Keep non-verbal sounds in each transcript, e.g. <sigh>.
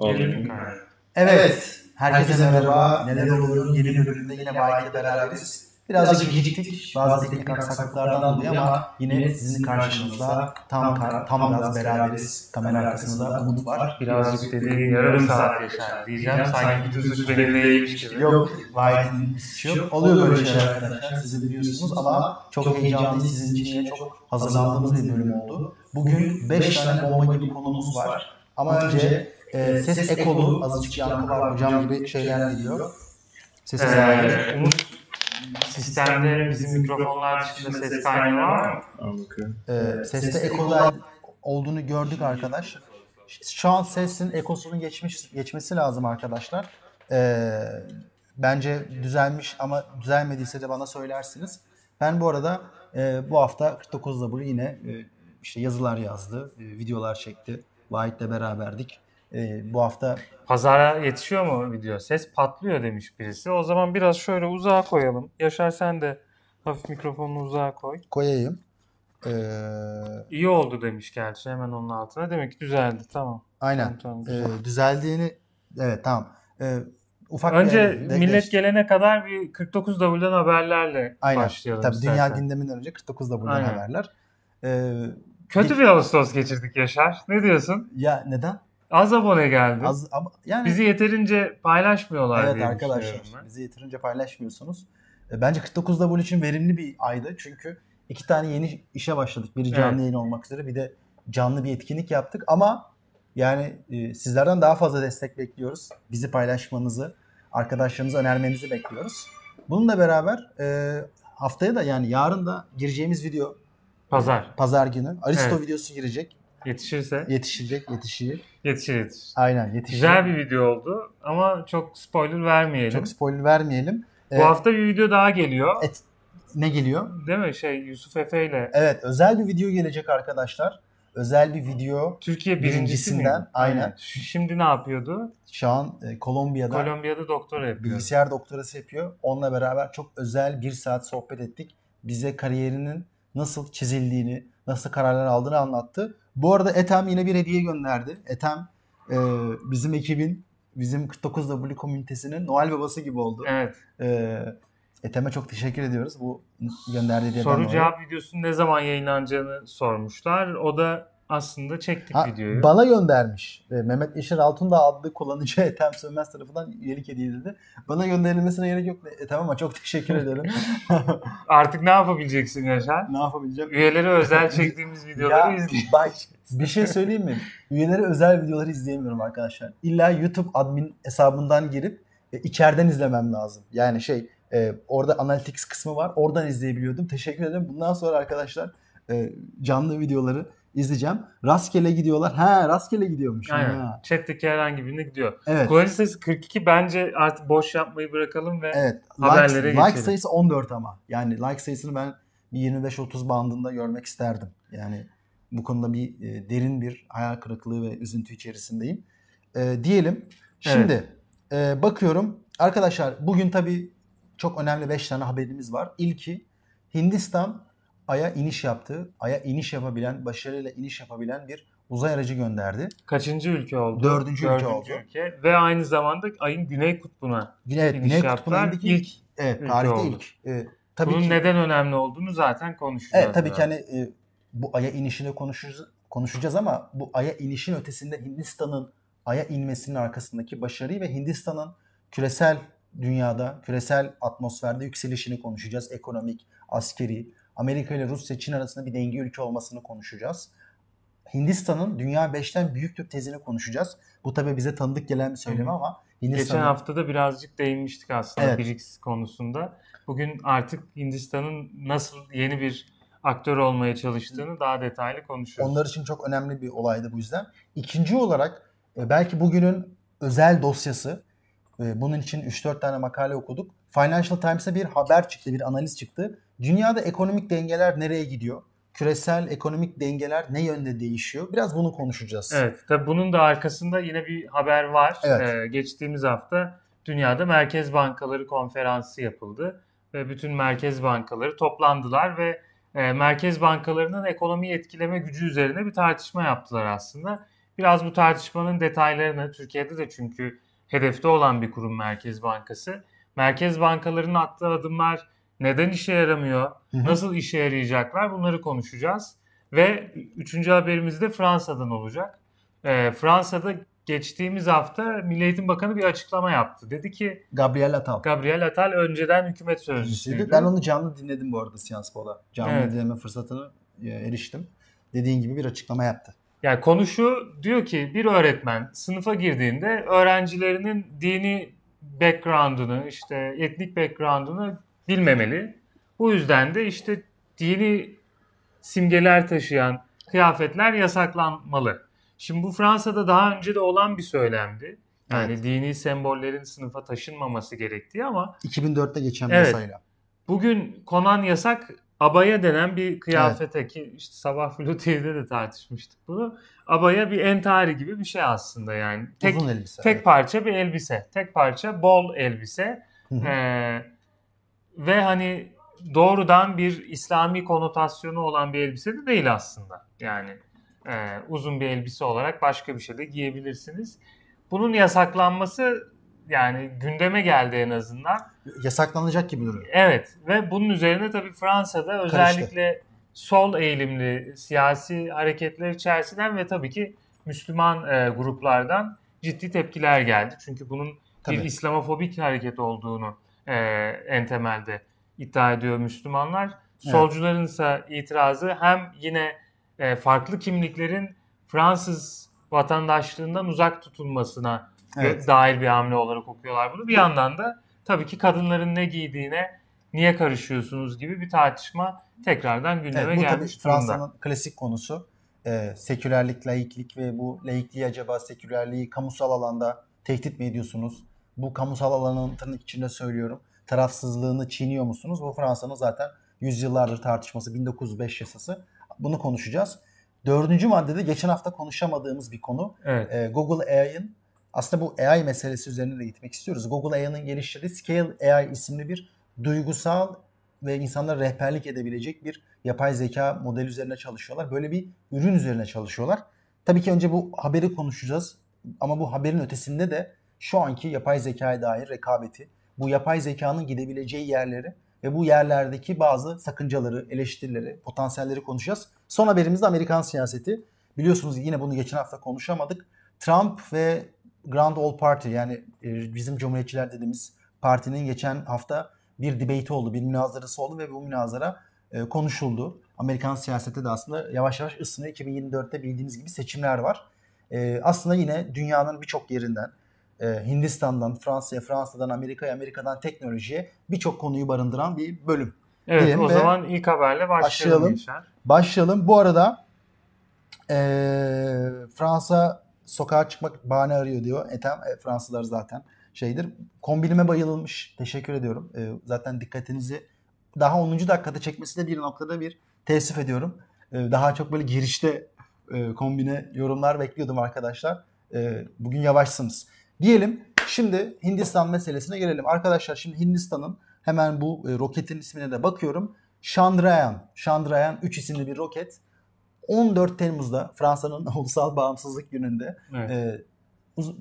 Oldu. Evet. Herkese merhaba. Neler oluyor? Yeni bir bölümde yine Bayi'yle beraberiz. Birazcık geciktik. Bazı teknik aksaklıklardan dolayı ama yine sizin karşınızda tam kar, tam gaz beraberiz. Kamera arkasında Umut var. Birazcık dediğin yarım saat yaşar diyeceğim. Sanki bütün suç benimleymiş gibi. Yok, Bayi'nin suçu yok. Oluyor böyle şeyler arkadaşlar. Siz de biliyorsunuz ama çok heyecanlı sizin için yine çok hazırlandığımız bir bölüm oldu. Bugün 5 tane bomba gibi konumuz var. Ama önce e, ses ekolu, azıcık yankı var hocam gibi şeyler geliyor. Ses Ee, Umut sistemde bizim mikrofonlar dışında ses kaynağı var mı? Al bakıyorum. e, seste ekolar olduğunu gördük arkadaş. Şu an sesin ekosunun geçmiş geçmesi lazım arkadaşlar. E, bence düzelmiş ama düzelmediyse de bana söylersiniz. Ben bu arada e, bu hafta 49'da yine e, işte yazılar yazdı, e, videolar çekti. Vahit'le beraberdik. E, bu hafta Pazara yetişiyor mu video? Ses patlıyor demiş birisi. O zaman biraz şöyle uzağa koyalım. Yaşar sen de hafif mikrofonunu uzağa koy. koyayım. E, İyi oldu demiş gerçi hemen onun altına. Demek ki düzeldi tamam. aynen. Tamam, tamam, E, güzel. düzeldiğini evet tamam. E, ufak Önce bir- millet gelene kadar bir 49W'den haberlerle Aynen. başlayalım Tabii dünya gündeminden önce 49'da buradan Aynen. haberler. Ee, Kötü bir Ağustos geçirdik Yaşar. Ne diyorsun? ya neden? Az abone geldi. Az ama yani Bizi yeterince paylaşmıyorlar evet diye arkadaşlar ben. bizi yeterince paylaşmıyorsunuz. E, Bence 49'da bunun için verimli bir aydı. Çünkü iki tane yeni işe başladık. Biri canlı Evet. yayın olmak üzere bir de canlı bir etkinlik yaptık ama yani e, sizlerden daha fazla destek bekliyoruz. Bizi paylaşmanızı, arkadaşlarınızı önermenizi bekliyoruz. Bununla beraber e, haftaya da yani yarın da gireceğimiz video Pazar. pazar günü Aristo Evet. videosu girecek. Yetişirse Yetişecek, yetişecek. yetişir yetişir. Aynen yetişecek. Güzel bir video oldu ama çok spoiler vermeyelim. Çok spoiler vermeyelim. Bu Ee, hafta bir video daha geliyor. et- ne geliyor? Değil mi? Şey Yusuf Efe ile Evet, özel bir video gelecek arkadaşlar. Özel bir video Türkiye birincisi Birincisinden, mi? aynen. Şimdi ne yapıyordu? şu an e, Kolombiya'da Kolombiya'da doktora yapıyor. bilgisayar doktorası yapıyor. Onunla beraber çok özel bir saat sohbet ettik. Bize kariyerinin nasıl çizildiğini, nasıl kararlar aldığını anlattı. Bu arada Ethem yine bir hediye gönderdi. Ethem e, bizim ekibin, bizim 49W komünitesinin Noel babası gibi oldu. Evet. E, Ethem'e çok teşekkür ediyoruz bu gönderdiği Soru cevap videosunun ne zaman yayınlanacağını sormuşlar. O da aslında çektik Ha, videoyu. Bana göndermiş. E, Mehmet Yaşar Altundağ adlı kullanıcı <laughs> Ethem Sönmez tarafından üyelik edildi. Bana gönderilmesine gerek yok Ethem ama çok teşekkür ederim. <laughs> Artık ne yapabileceksin Yaşar? ne yapabileceğim? Üyeleri özel <laughs> çektiğimiz videoları izleyin. bak bir şey söyleyeyim mi? Üyelere özel videoları izleyemiyorum arkadaşlar. İlla YouTube admin hesabından girip e, içeriden izlemem lazım. Yani şey e, orada analytics kısmı var. Oradan izleyebiliyordum. Teşekkür ederim. Bundan sonra arkadaşlar e, canlı videoları izleyeceğim. Rastgele gidiyorlar. Ha rastgele gidiyormuş. Aynen. Ha. Chat'teki herhangi birine gidiyor. Evet. Kullanıcı sayısı 42 bence artık boş yapmayı bırakalım ve Evet. Haberlere like, like geçelim. sayısı 14 ama. Yani like sayısını ben bir 25-30 bandında görmek isterdim. Yani bu konuda bir e, derin bir hayal kırıklığı ve üzüntü içerisindeyim. E, diyelim. Şimdi e, bakıyorum. Arkadaşlar bugün tabii çok önemli 5 tane haberimiz var. İlki Hindistan Ay'a iniş yaptı. Ay'a iniş yapabilen, başarıyla iniş yapabilen bir uzay aracı gönderdi. kaçıncı ülke oldu? Dördüncü ülke oldu. ülke. Ve aynı zamanda ayın güney kutbuna Evet, iniş Güney yaptılar. Kutbu'ndaki İlk. evet, tarihte oldu. ilk. E, tabii Bunun ki, neden önemli olduğunu zaten konuşacağız. Evet tabii ki biraz. hani e, bu Ay'a inişini konuşacağız, konuşacağız ama bu Ay'a inişin ötesinde Hindistan'ın Ay'a inmesinin arkasındaki başarıyı ve Hindistan'ın küresel dünyada, küresel atmosferde yükselişini konuşacağız. Ekonomik, askeri, Amerika ile Rusya, Çin arasında bir denge ülke olmasını konuşacağız. Hindistan'ın dünya 5'ten büyüktür tezini konuşacağız. Bu tabii bize tanıdık gelen bir söyleme ama Geçen Hindistan'ın hafta da birazcık değinmiştik aslında Evet. BRICS konusunda. Bugün artık Hindistan'ın nasıl yeni bir aktör olmaya çalıştığını daha detaylı konuşuyoruz. Onlar için çok önemli bir olaydı bu yüzden. İkinci olarak e, belki bugünün özel dosyası. e, Bunun için 3-4 tane makale okuduk. Financial Times'a bir haber çıktı, bir analiz çıktı. Dünyada ekonomik dengeler nereye gidiyor? Küresel ekonomik dengeler ne yönde değişiyor? Biraz bunu konuşacağız. Evet, tabii bunun da arkasında yine bir haber var. Evet. Ee, geçtiğimiz hafta dünyada merkez bankaları konferansı yapıldı ve bütün merkez bankaları toplandılar ve e, merkez bankalarının ekonomiyi etkileme gücü üzerine bir tartışma yaptılar aslında. Biraz bu tartışmanın detaylarını Türkiye'de de çünkü hedefte olan bir kurum Merkez Bankası. Merkez bankalarının attığı adımlar neden işe yaramıyor? Nasıl işe yarayacaklar? Bunları konuşacağız. Ve üçüncü haberimiz de Fransa'dan olacak. Ee, Fransa'da geçtiğimiz hafta Milli Eğitim Bakanı bir açıklama yaptı. Dedi ki Gabriel Attal. Gabriel Attal önceden hükümet sözcüsüydü. Ben onu canlı dinledim bu arada Sciences Po'da. Canlı Evet. dinleme fırsatını e, eriştim. Dediğin gibi bir açıklama yaptı. Yani konu şu diyor ki bir öğretmen sınıfa girdiğinde öğrencilerinin dini background'unu işte etnik background'unu bilmemeli. Bu yüzden de işte dini simgeler taşıyan kıyafetler yasaklanmalı. Şimdi bu Fransa'da daha önce de olan bir söylemdi. Yani Evet. dini sembollerin sınıfa taşınmaması gerektiği ama 2004'te geçen bir Evet. yasayla. Bugün konan yasak abaya denen bir kıyafete ki işte sabah Flu TV'de de tartışmıştık bunu. Abaya bir entari gibi bir şey aslında yani. Tek, Uzun elbise. tek evet. parça bir elbise. Tek parça bol elbise. Hı hı. Ee, ve hani doğrudan bir İslami konotasyonu olan bir elbise de değil aslında. Yani e, uzun bir elbise olarak başka bir şey de giyebilirsiniz. Bunun yasaklanması yani gündeme geldi en azından. Yasaklanacak gibi duruyor. Evet ve bunun üzerine tabii Fransa'da özellikle sol eğilimli siyasi hareketler içerisinden ve tabii ki Müslüman e, gruplardan ciddi tepkiler geldi. Çünkü bunun Tabii. bir İslamofobik hareket olduğunu e, en temelde iddia ediyor Müslümanlar. Solcuların ise itirazı hem yine e, farklı kimliklerin Fransız vatandaşlığından uzak tutulmasına Evet. dair bir hamle olarak okuyorlar bunu. Bir yandan da tabii ki kadınların ne giydiğine niye karışıyorsunuz gibi bir tartışma tekrardan gündeme Evet, bu tabii gelmiş durumda. Fransa'nın klasik konusu. Ee, sekülerlik, laiklik ve bu laikliği acaba sekülerliği kamusal alanda tehdit mi ediyorsunuz? Bu kamusal alanın tırnak içinde söylüyorum. Tarafsızlığını çiğniyor musunuz? Bu Fransa'nın zaten yüzyıllardır tartışması 1905 yasası. Bunu konuşacağız. Dördüncü maddede geçen hafta konuşamadığımız bir konu. Evet. Ee, Google AI'ın aslında bu AI meselesi üzerine de gitmek istiyoruz. Google AI'nın geliştirdiği Scale AI isimli bir duygusal ve insanlara rehberlik edebilecek bir yapay zeka modeli üzerine çalışıyorlar. Böyle bir ürün üzerine çalışıyorlar. Tabii ki önce bu haberi konuşacağız. Ama bu haberin ötesinde de şu anki yapay zekaya dair rekabeti, bu yapay zekanın gidebileceği yerleri ve bu yerlerdeki bazı sakıncaları, eleştirileri, potansiyelleri konuşacağız. Son haberimiz de Amerikan siyaseti. Biliyorsunuz yine bunu geçen hafta konuşamadık. Trump ve Grand Old Party yani e, bizim Cumhuriyetçiler dediğimiz partinin geçen hafta bir debate oldu, bir münazarası oldu ve bu münazara e, konuşuldu. Amerikan siyaseti de aslında yavaş yavaş ısınıyor. 2024'te bildiğiniz gibi seçimler var. E, aslında yine dünyanın birçok yerinden, e, Hindistan'dan, Fransa'ya, Fransa'dan, Amerika'ya, Amerika'dan teknolojiye birçok konuyu barındıran bir bölüm. Evet diyelim o zaman ilk haberle başlayalım. başlayalım. Başlayalım. Bu arada e, Fransa sokağa çıkmak bahane arıyor diyor. Etem e, Fransızlar zaten şeydir. Kombinime bayılmış. Teşekkür ediyorum. E, zaten dikkatinizi daha 10. dakikada çekmesi de bir noktada bir teessüf ediyorum. E, daha çok böyle girişte e, kombine yorumlar bekliyordum arkadaşlar. E, bugün yavaşsınız. Diyelim şimdi Hindistan meselesine gelelim. Arkadaşlar şimdi Hindistan'ın hemen bu e, roketin ismine de bakıyorum. Chandrayaan, Chandrayaan 3 isimli bir roket 14 Temmuz'da Fransa'nın <laughs> ulusal bağımsızlık gününde Evet. e,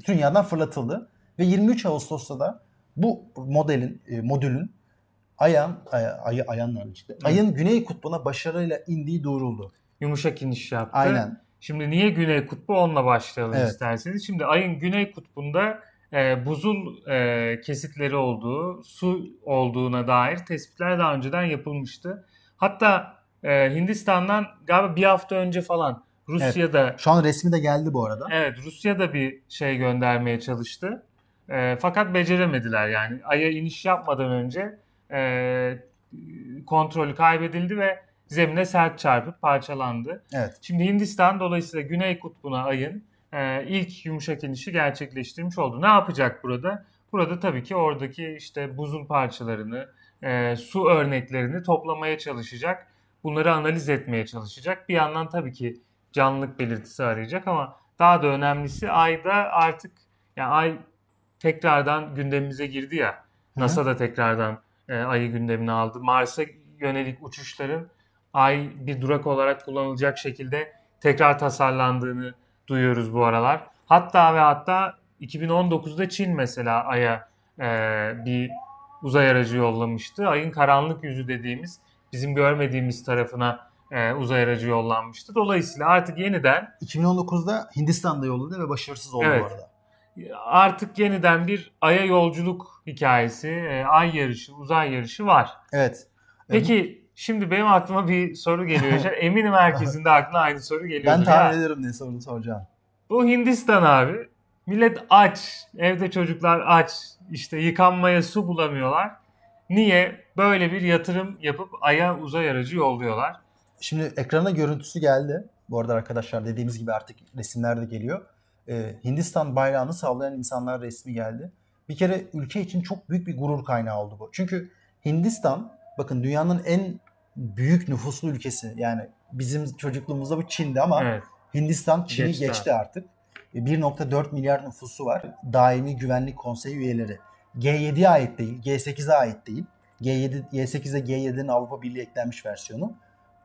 dünyadan fırlatıldı ve 23 Ağustos'ta da bu modelin e, modülün ayın ay, ay, ayağın çıktı? Ayın güney kutbuna başarıyla indiği duyuruldu. Yumuşak iniş yaptı. Aynen. Şimdi niye Güney Kutbu onunla başlayalım Evet. isterseniz. Şimdi ayın Güney Kutbu'nda e, buzul e, kesitleri olduğu, su olduğuna dair tespitler daha önceden yapılmıştı. Hatta e, Hindistan'dan galiba bir hafta önce falan Rusya'da Şu an resmi de geldi bu arada. evet Rusya'da bir şey göndermeye çalıştı. E, fakat beceremediler yani. Ay'a iniş yapmadan önce e, kontrolü kaybedildi ve zemine sert çarpıp parçalandı. Evet. Şimdi Hindistan dolayısıyla Güney Kutbu'na ayın e, ilk yumuşak inişi gerçekleştirmiş oldu. Ne yapacak burada? Burada tabii ki oradaki işte buzul parçalarını, e, su örneklerini toplamaya çalışacak. Bunları analiz etmeye çalışacak. Bir yandan tabii ki canlılık belirtisi arayacak ama daha da önemlisi ayda artık yani ay tekrardan gündemimize girdi ya. NASA da tekrardan e, ayı gündemine aldı. Mars'a yönelik uçuşların ay bir durak olarak kullanılacak şekilde tekrar tasarlandığını duyuyoruz bu aralar. Hatta ve hatta 2019'da Çin mesela Ay'a e, bir uzay aracı yollamıştı. Ayın karanlık yüzü dediğimiz bizim görmediğimiz tarafına e, uzay aracı yollanmıştı. Dolayısıyla artık yeniden 2019'da Hindistan'da yolladı ve başarısız oldu Evet. bu arada. artık yeniden bir Ay'a yolculuk hikayesi, e, ay yarışı, uzay yarışı var. Evet. Peki şimdi benim aklıma bir soru geliyor. <laughs> Eminim herkesin de aklına aynı soru geliyor. Ben tahmin ederim ne sorunu soracağım. Bu Hindistan abi. Millet aç. Evde çocuklar aç. İşte yıkanmaya su bulamıyorlar. Niye? Böyle bir yatırım yapıp Ay'a uzay aracı yolluyorlar. Şimdi ekrana görüntüsü geldi. Bu arada arkadaşlar dediğimiz gibi artık resimler de geliyor. Ee, Hindistan bayrağını sallayan insanlar resmi geldi. Bir kere ülke için çok büyük bir gurur kaynağı oldu bu. Çünkü Hindistan bakın dünyanın en büyük nüfuslu ülkesi. Yani bizim çocukluğumuzda bu Çin'di ama Evet. Hindistan Çin'i Geçti geçti, artık. E, 1.4 milyar nüfusu var. Daimi Güvenlik Konseyi üyeleri. G7'ye ait değil, G8'e ait değil. G7, Y8'e G7'nin Avrupa Birliği eklenmiş versiyonu.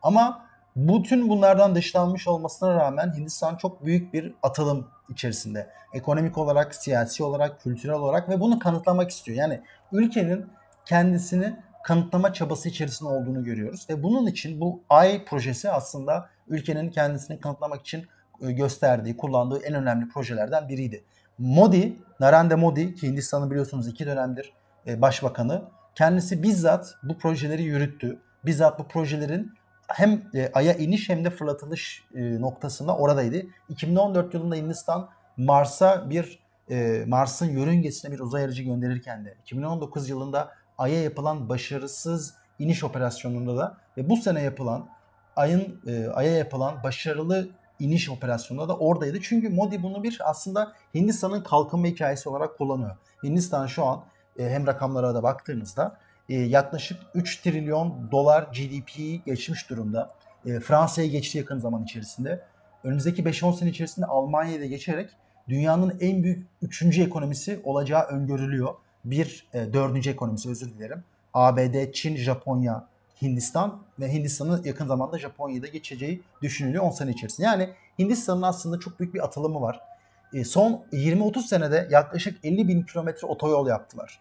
Ama bütün bunlardan dışlanmış olmasına rağmen Hindistan çok büyük bir atılım içerisinde. Ekonomik olarak, siyasi olarak, kültürel olarak ve bunu kanıtlamak istiyor. Yani ülkenin kendisini kanıtlama çabası içerisinde olduğunu görüyoruz. Ve bunun için bu AI projesi aslında ülkenin kendisini kanıtlamak için e, gösterdiği, kullandığı en önemli projelerden biriydi. Modi, Narendra Modi ki Hindistan'ın biliyorsunuz iki dönemdir e, başbakanı. Kendisi bizzat bu projeleri yürüttü. Bizzat bu projelerin hem e, Ay'a iniş hem de fırlatılış e, noktasında oradaydı. 2014 yılında Hindistan Mars'a bir e, Mars'ın yörüngesine bir uzay aracı gönderirken de 2019 yılında Ay'a yapılan başarısız iniş operasyonunda da ve bu sene yapılan Ay'ın Ay'a yapılan başarılı iniş operasyonunda da oradaydı. Çünkü Modi bunu bir aslında Hindistan'ın kalkınma hikayesi olarak kullanıyor. Hindistan şu an e, hem rakamlara da baktığınızda e, yaklaşık 3 trilyon dolar GDP'yi geçmiş durumda. E, Fransa'ya geçti yakın zaman içerisinde. Önümüzdeki 5-10 sene içerisinde Almanya'ya da geçerek dünyanın en büyük 3. ekonomisi olacağı öngörülüyor. Bir e, dördüncü ekonomisi özür dilerim. ABD, Çin, Japonya, Hindistan ve Hindistan'ın yakın zamanda Japonya'ya da geçeceği düşünülüyor 10 sene içerisinde. Yani Hindistan'ın aslında çok büyük bir atılımı var. E, son 20-30 senede yaklaşık 50 bin kilometre otoyol yaptılar.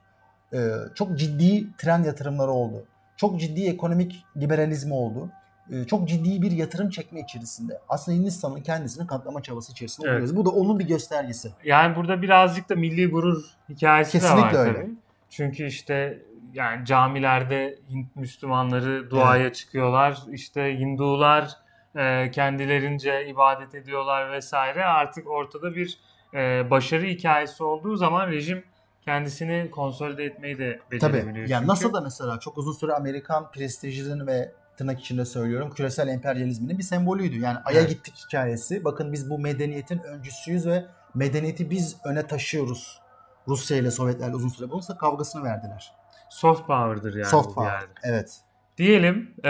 E, çok ciddi tren yatırımları oldu. Çok ciddi ekonomik liberalizmi oldu. E, çok ciddi bir yatırım çekme içerisinde. Aslında Hindistan'ın kendisini kanıtlama çabası içerisinde Evet. oluyoruz. Bu da onun bir göstergesi. Yani burada birazcık da milli gurur hikayesi de var Kesinlikle öyle. tabii. Çünkü işte yani camilerde Hint Müslümanları duaya çıkıyorlar. İşte Hindular e, kendilerince ibadet ediyorlar vesaire. Artık ortada bir e, başarı hikayesi olduğu zaman rejim kendisini konsolide etmeyi de becerebiliyor. Tabii. Yani NASA da mesela çok uzun süre Amerikan prestijinin ve tırnak içinde söylüyorum küresel emperyalizminin bir sembolüydü. Yani Ay'a Evet. gittik hikayesi. Bakın biz bu medeniyetin öncüsüyüz ve medeniyeti biz öne taşıyoruz. Rusya ile Sovyetlerle uzun süre bunun kavgasını verdiler. soft power'dır yani Soft power. yerde. Evet. Diyelim e,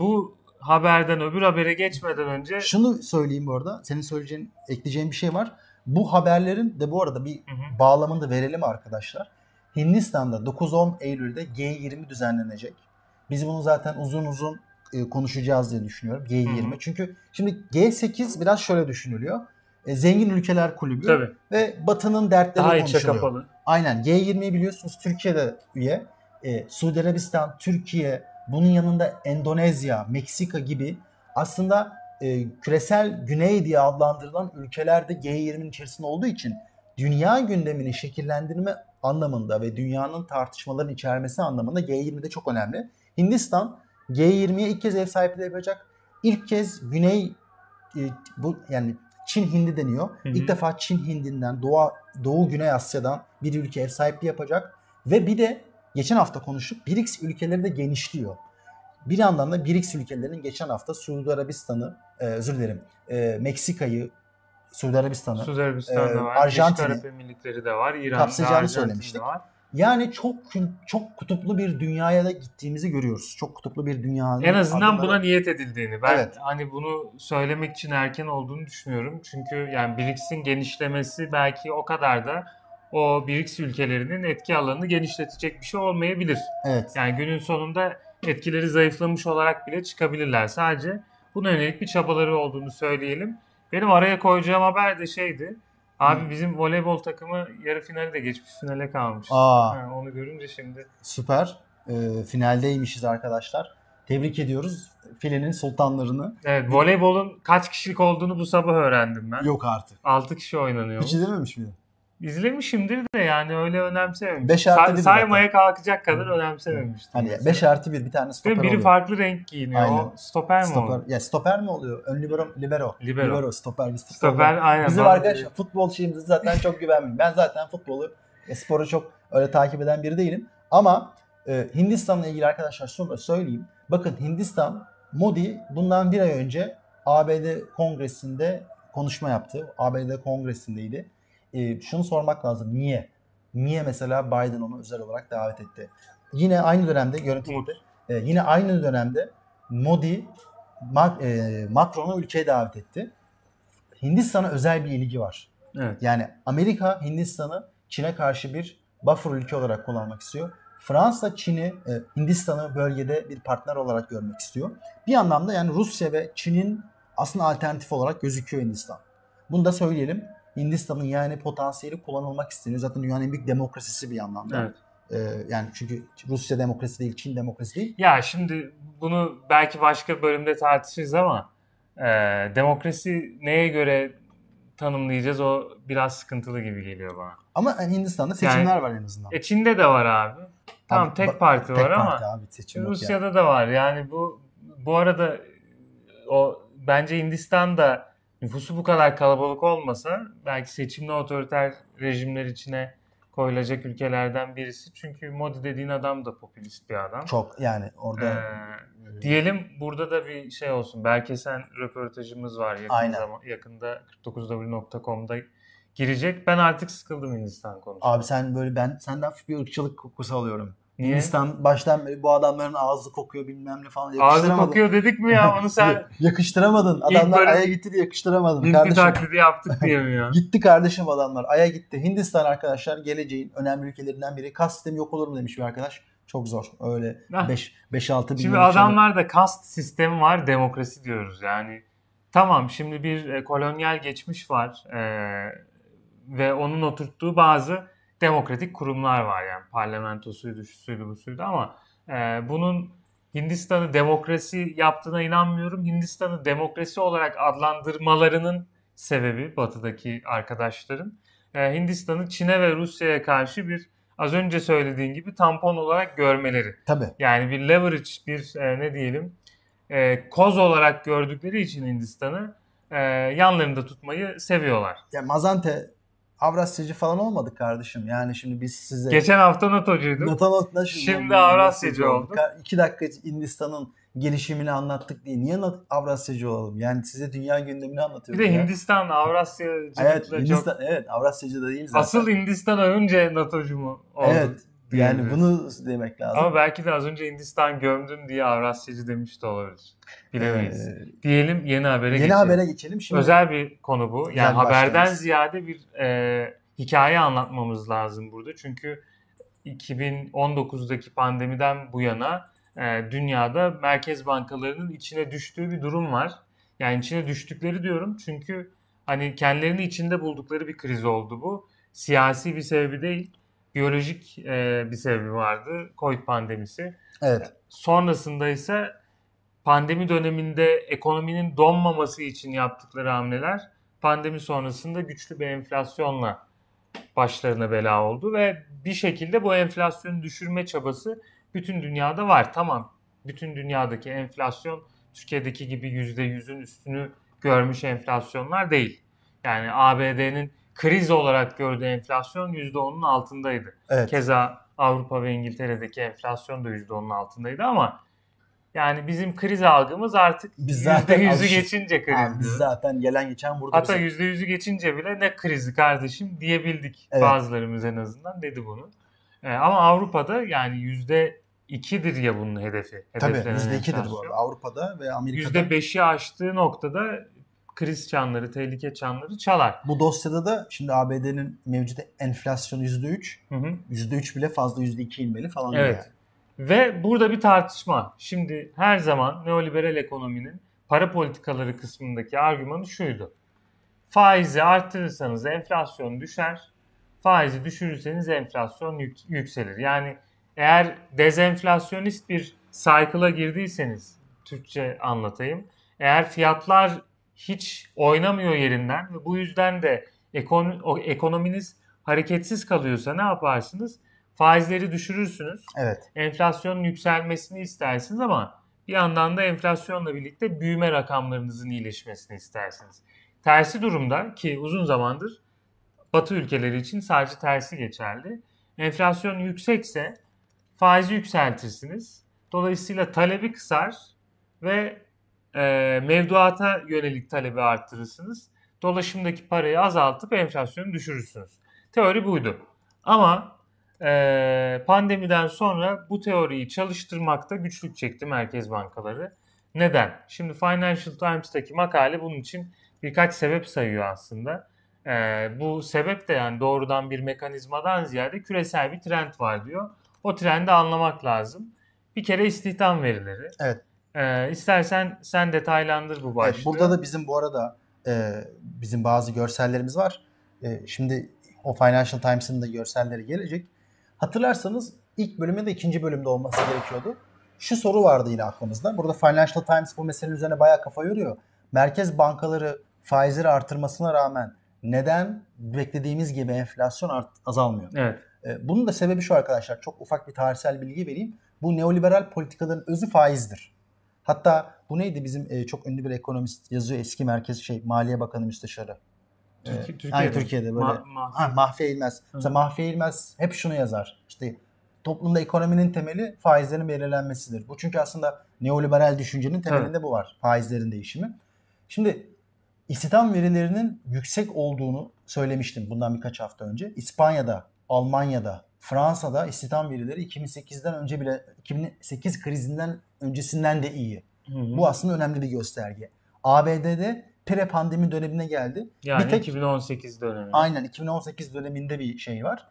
bu haberden öbür habere geçmeden önce Şunu söyleyeyim bu arada. Senin söyleyeceğin, ekleyeceğin bir şey var. Bu haberlerin de bu arada bir Hı hı. bağlamını da verelim arkadaşlar. Hindistan'da 9-10 Eylül'de G20 düzenlenecek. Biz bunu zaten uzun uzun e, konuşacağız diye düşünüyorum. G20. Hı hı. Çünkü şimdi G8 biraz şöyle düşünülüyor. E, zengin ülkeler kulübü tabii ve Batı'nın dertleri daha konuşuluyor. kapalı. Aynen G20'yi biliyorsunuz Türkiye'de üye. E, Suudi Arabistan, Türkiye, bunun yanında Endonezya, Meksika gibi aslında e, küresel güney diye adlandırılan ülkeler de G20'nin içerisinde olduğu için dünya gündemini şekillendirme anlamında ve dünyanın tartışmaların içermesi anlamında G20'de çok önemli. Hindistan G20'ye ilk kez ev sahipliği yapacak. İlk kez Güney e, bu yani Çin Hindi deniyor. Hı hı. İlk defa Çin Hindi'nden Doğu, Doğu Güney Asya'dan bir ülke ev sahipliği yapacak. Ve bir de geçen hafta konuştuk BRICS ülkeleri de genişliyor. Bir yandan da BRICS ülkelerinin geçen hafta Suudi Arabistan'ı, e, özür dilerim, e, Meksika'yı, Suudi Arabistan'ı, Suudi Arabistan'da Ee, var. Arjantin'i Arap Emirlikleri de var. İran'da, kapsayacağını söylemiştik. var. yani çok çok kutuplu bir dünyaya da gittiğimizi görüyoruz. Çok kutuplu bir dünyanın En azından adımları- buna niyet edildiğini. Ben Evet. hani bunu söylemek için erken olduğunu düşünüyorum. Çünkü yani BRICS'in genişlemesi belki o kadar da o BRICS ülkelerinin etki alanını genişletecek bir şey olmayabilir. Evet. Yani günün sonunda etkileri zayıflamış olarak bile çıkabilirler. Sadece buna yönelik bir çabaları olduğunu söyleyelim. Benim araya koyacağım haber de şeydi. Abi bizim voleybol takımı yarı finali de geçmiş finale kalmış. Aa. Ha, onu görünce şimdi. Süper. Ee, finaldeymişiz arkadaşlar. Tebrik ediyoruz filenin sultanlarını. Evet voleybolun kaç kişilik olduğunu bu sabah öğrendim ben. Yok artık. 6 kişi oynanıyor. Hiç izlememiş miydin? İzlemişimdir de yani öyle önemsememiştim. Beş artı Say- saymaya kalkacak kadar önemsememiştim. Hani mesela. 5 artı 1 bir tane Ve stoper biri oluyor. farklı renk giyiniyor. Aynen. O stoper mi Stoper, oluyor? ya stoper mi oluyor? Ön libero, libero. Libero. stoper. Biz Stoper aynen. Bizim arkadaşlar futbol şeyimize zaten çok güvenmiyorum. Ben zaten futbolu ve sporu çok öyle takip eden biri değilim. Ama e, Hindistan'la ilgili arkadaşlar şunu da söyleyeyim. Bakın Hindistan, Modi bundan bir ay önce ABD kongresinde konuşma yaptı. ABD kongresindeydi. E, şunu sormak lazım. Niye? Niye mesela Biden onu özel olarak davet etti? Yine aynı dönemde görüntü Umut. e, yine aynı dönemde Modi Ma- e, Macron'u ülkeye davet etti. Hindistan'a özel bir ilgi var. Evet. Yani Amerika Hindistan'ı Çin'e karşı bir buffer ülke olarak kullanmak istiyor. Fransa Çin'i, e, Hindistan'ı bölgede bir partner olarak görmek istiyor. Bir anlamda yani Rusya ve Çin'in aslında alternatif olarak gözüküyor Hindistan. Bunu da söyleyelim. Hindistan'ın yani potansiyeli kullanılmak isteniyor. Zaten dünyanın en büyük demokrasisi bir anlamda. Evet. E, yani çünkü Rusya demokrasi değil, Çin demokrasi değil. Ya şimdi bunu belki başka bölümde tartışırız ama e, demokrasi neye göre tanımlayacağız o biraz sıkıntılı gibi geliyor bana. Ama yani Hindistan'da seçimler var en azından. E Çin'de de var abi. Tamam Abi, tek parti Tek var parti ama abi seçim yok Rusya'da yani. da var. Yani bu bu arada o bence Hindistan'da nüfusu bu kadar kalabalık olmasa belki seçimli otoriter rejimler içine koyulacak ülkelerden birisi. Çünkü Modi dediğin adam da popülist bir adam. Çok yani orada Ee, diyelim burada da bir şey olsun. Berkesen röportajımız var yakın Aynen. zaman, yakında 49w.com'da girecek. Ben artık sıkıldım Hindistan konusunda. Abi sen böyle ben senden bir ırkçılık kokusu alıyorum. Niye? Hindistan baştan beri bu adamların ağzı kokuyor bilmem ne falan Ağzı kokuyor dedik mi ya <laughs> onu sen yakıştıramadın. Adamlar böyle Ay'a gitti diye yakıştıramadın Hintli kardeşim. taklidi yaptık <laughs> diye mi ya? Gitti kardeşim adamlar. Ay'a gitti. Hindistan arkadaşlar geleceğin önemli ülkelerinden biri. Kas sistemi yok olur mu demiş bir arkadaş. Çok zor. Öyle Hah. 5 5 6 bin Şimdi adamlarda kast sistemi var, demokrasi diyoruz. Yani tamam şimdi bir e, kolonyal geçmiş var e, ve onun oturttuğu bazı demokratik kurumlar var yani parlamentosuydu, şusuydu, busuydu ama e, bunun Hindistan'ı demokrasi yaptığına inanmıyorum. Hindistan'ı demokrasi olarak adlandırmalarının sebebi batıdaki arkadaşların e, Hindistan'ı Çin'e ve Rusya'ya karşı bir az önce söylediğin gibi tampon olarak görmeleri. Tabii. Yani bir leverage, bir e, ne diyelim e, koz olarak gördükleri için Hindistan'ı e, yanlarında tutmayı seviyorlar. Ya Mazante Avrasyacı falan olmadık kardeşim. Yani şimdi biz size Geçen hafta NATO'cuyduk. Natanot'la Şimdi Avrasyacı olduk. İki dakika Hindistan'ın gelişimini anlattık diye. Niye Avrasyacı olalım? Yani size dünya gündemini Bir anlatıyoruz de ya. Hindistan Avrasyacılıkla Evet, çok... Hindistan, evet Avrasyacı da değil zaten. Asıl Hindistan önce NATO'cu mu oldu? Evet. Yani diyebiliriz. bunu demek lazım. Ama belki de az önce Hindistan gömdün diye Avrasyacı demiş de olabilir. Bilemeyiz. Ee, Diyelim yeni habere yeni geçelim. habere geçelim. Şimdi Özel bir konu bu. Yani haberden başlarız. ziyade bir e, hikaye anlatmamız lazım burada. Çünkü 2019'daki pandemiden bu yana e, dünyada merkez bankalarının içine düştüğü bir durum var. Yani içine düştükleri diyorum çünkü hani kendilerini içinde buldukları bir kriz oldu bu. Siyasi bir sebebi değil, biyolojik e, bir sebebi vardı. Covid pandemisi. evet. Sonrasında ise pandemi döneminde ekonominin donmaması için yaptıkları hamleler pandemi sonrasında güçlü bir enflasyonla başlarına bela oldu ve bir şekilde bu enflasyonu düşürme çabası bütün dünyada var. Tamam. Bütün dünyadaki enflasyon Türkiye'deki gibi %100'ün üstünü görmüş enflasyonlar değil. Yani ABD'nin kriz olarak gördüğü enflasyon %10'un altındaydı. Evet. Keza Avrupa ve İngiltere'deki enflasyon da %10'un altındaydı ama yani bizim kriz algımız artık Biz zaten %100'ü alışık- geçince Abi kriz. biz diyor. zaten gelen geçen burada Hatta bize- %100'ü geçince bile ne krizi kardeşim diyebildik Evet. bazılarımız en azından dedi bunu. Ee, ama Avrupa'da yani %2'dir ya bunun hedefi. Tabii hedeflenen %2'dir bu arada. Avrupa'da ve Amerika'da. %5'i aştığı noktada kriz çanları, tehlike çanları çalar. Bu dosyada da şimdi ABD'nin mevcut enflasyonu %3. Hı hı. %3 bile fazla %2 inmeli falan. Evet. yani. Ve burada bir tartışma. Şimdi her zaman neoliberal ekonominin para politikaları kısmındaki argümanı şuydu. Faizi arttırırsanız enflasyon düşer. Faizi düşürürseniz enflasyon yük, yükselir. Yani eğer dezenflasyonist bir cycle'a girdiyseniz Türkçe anlatayım. Eğer fiyatlar hiç oynamıyor yerinden ve bu yüzden de ekon, ekonominiz hareketsiz kalıyorsa ne yaparsınız? Faizleri düşürürsünüz. Evet. Enflasyonun yükselmesini istersiniz ama bir yandan da enflasyonla birlikte büyüme rakamlarınızın iyileşmesini istersiniz. Tersi durumda ki uzun zamandır Batı ülkeleri için sadece tersi geçerli. Enflasyon yüksekse faizi yükseltirsiniz. Dolayısıyla talebi kısar ve e, mevduata yönelik talebi arttırırsınız. Dolaşımdaki parayı azaltıp enflasyonu düşürürsünüz. Teori buydu. Ama e, pandemiden sonra bu teoriyi çalıştırmakta güçlük çekti merkez bankaları. Neden? Şimdi Financial Times'taki makale bunun için birkaç sebep sayıyor aslında. E, bu sebep de yani doğrudan bir mekanizmadan ziyade küresel bir trend var diyor. O trendi anlamak lazım. Bir kere istihdam verileri. Evet. E, istersen sen detaylandır bu başlığı. Evet, burada da bizim bu arada e, bizim bazı görsellerimiz var. E, şimdi o Financial Times'ın da görselleri gelecek. Hatırlarsanız ilk bölümde de ikinci bölümde olması gerekiyordu. Şu soru vardı yine aklımızda. Burada Financial Times bu meselenin üzerine bayağı kafa yoruyor. Merkez bankaları faizleri artırmasına rağmen neden beklediğimiz gibi enflasyon art, azalmıyor? Evet. E, bunun da sebebi şu arkadaşlar. Çok ufak bir tarihsel bilgi vereyim. Bu neoliberal politikaların özü faizdir. Hatta bu neydi bizim e, çok ünlü bir ekonomist yazıyor eski merkez şey Maliye Bakanı Müsteşarı. Türkiye, Türkiye'de. Aynı Türkiye'de böyle. Ma- ma- ha, Mahfi Eğilmez. Mesela Mahfi Eğilmez hep şunu yazar. İşte toplumda ekonominin temeli faizlerin belirlenmesidir. Bu çünkü aslında neoliberal düşüncenin temelinde bu var. Faizlerin değişimi. Şimdi istihdam verilerinin yüksek olduğunu söylemiştim bundan birkaç hafta önce. İspanya'da, Almanya'da, Fransa'da istihdam verileri 2008'den önce bile 2008 krizinden öncesinden de iyi. Hı hı. Bu aslında önemli bir gösterge. ABD'de pre pandemi dönemine geldi. yani bir tek 2018 dönemi. Aynen 2018 döneminde bir şey var.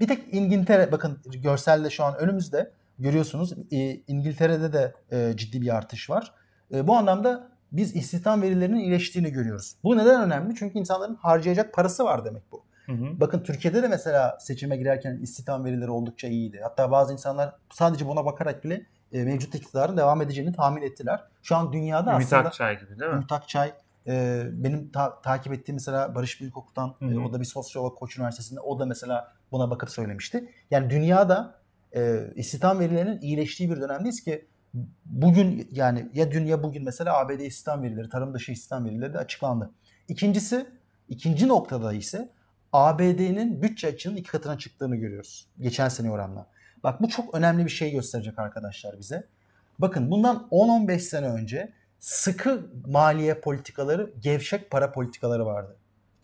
Bir tek İngiltere bakın görselde şu an önümüzde görüyorsunuz e, İngiltere'de de e, ciddi bir artış var. E, bu anlamda biz istihdam verilerinin iyileştiğini görüyoruz. Bu neden önemli? Çünkü insanların harcayacak parası var demek bu. Hı hı. Bakın Türkiye'de de mesela seçime girerken istihdam verileri oldukça iyiydi. Hatta bazı insanlar sadece buna bakarak bile e, mevcut iktidarın devam edeceğini tahmin ettiler. Şu an dünyada Ümit aslında Akçay gibi değil mi? Ümit Akçay e, benim ta- takip ettiğim mesela Barış Büyükok'tan Hı hı. e, o da bir sosyolog Koç Üniversitesi'nde o da mesela buna bakıp söylemişti. Yani dünyada e, istihdam verilerinin iyileştiği bir dönemdeyiz ki bugün yani ya dün ya bugün mesela ABD istihdam verileri, tarım dışı istihdam verileri de açıklandı. İkincisi, ikinci noktada ise ABD'nin bütçe açığının iki katına çıktığını görüyoruz. Geçen sene oranla. Bak bu çok önemli bir şey gösterecek arkadaşlar bize. Bakın bundan 10-15 sene önce sıkı maliye politikaları, gevşek para politikaları vardı.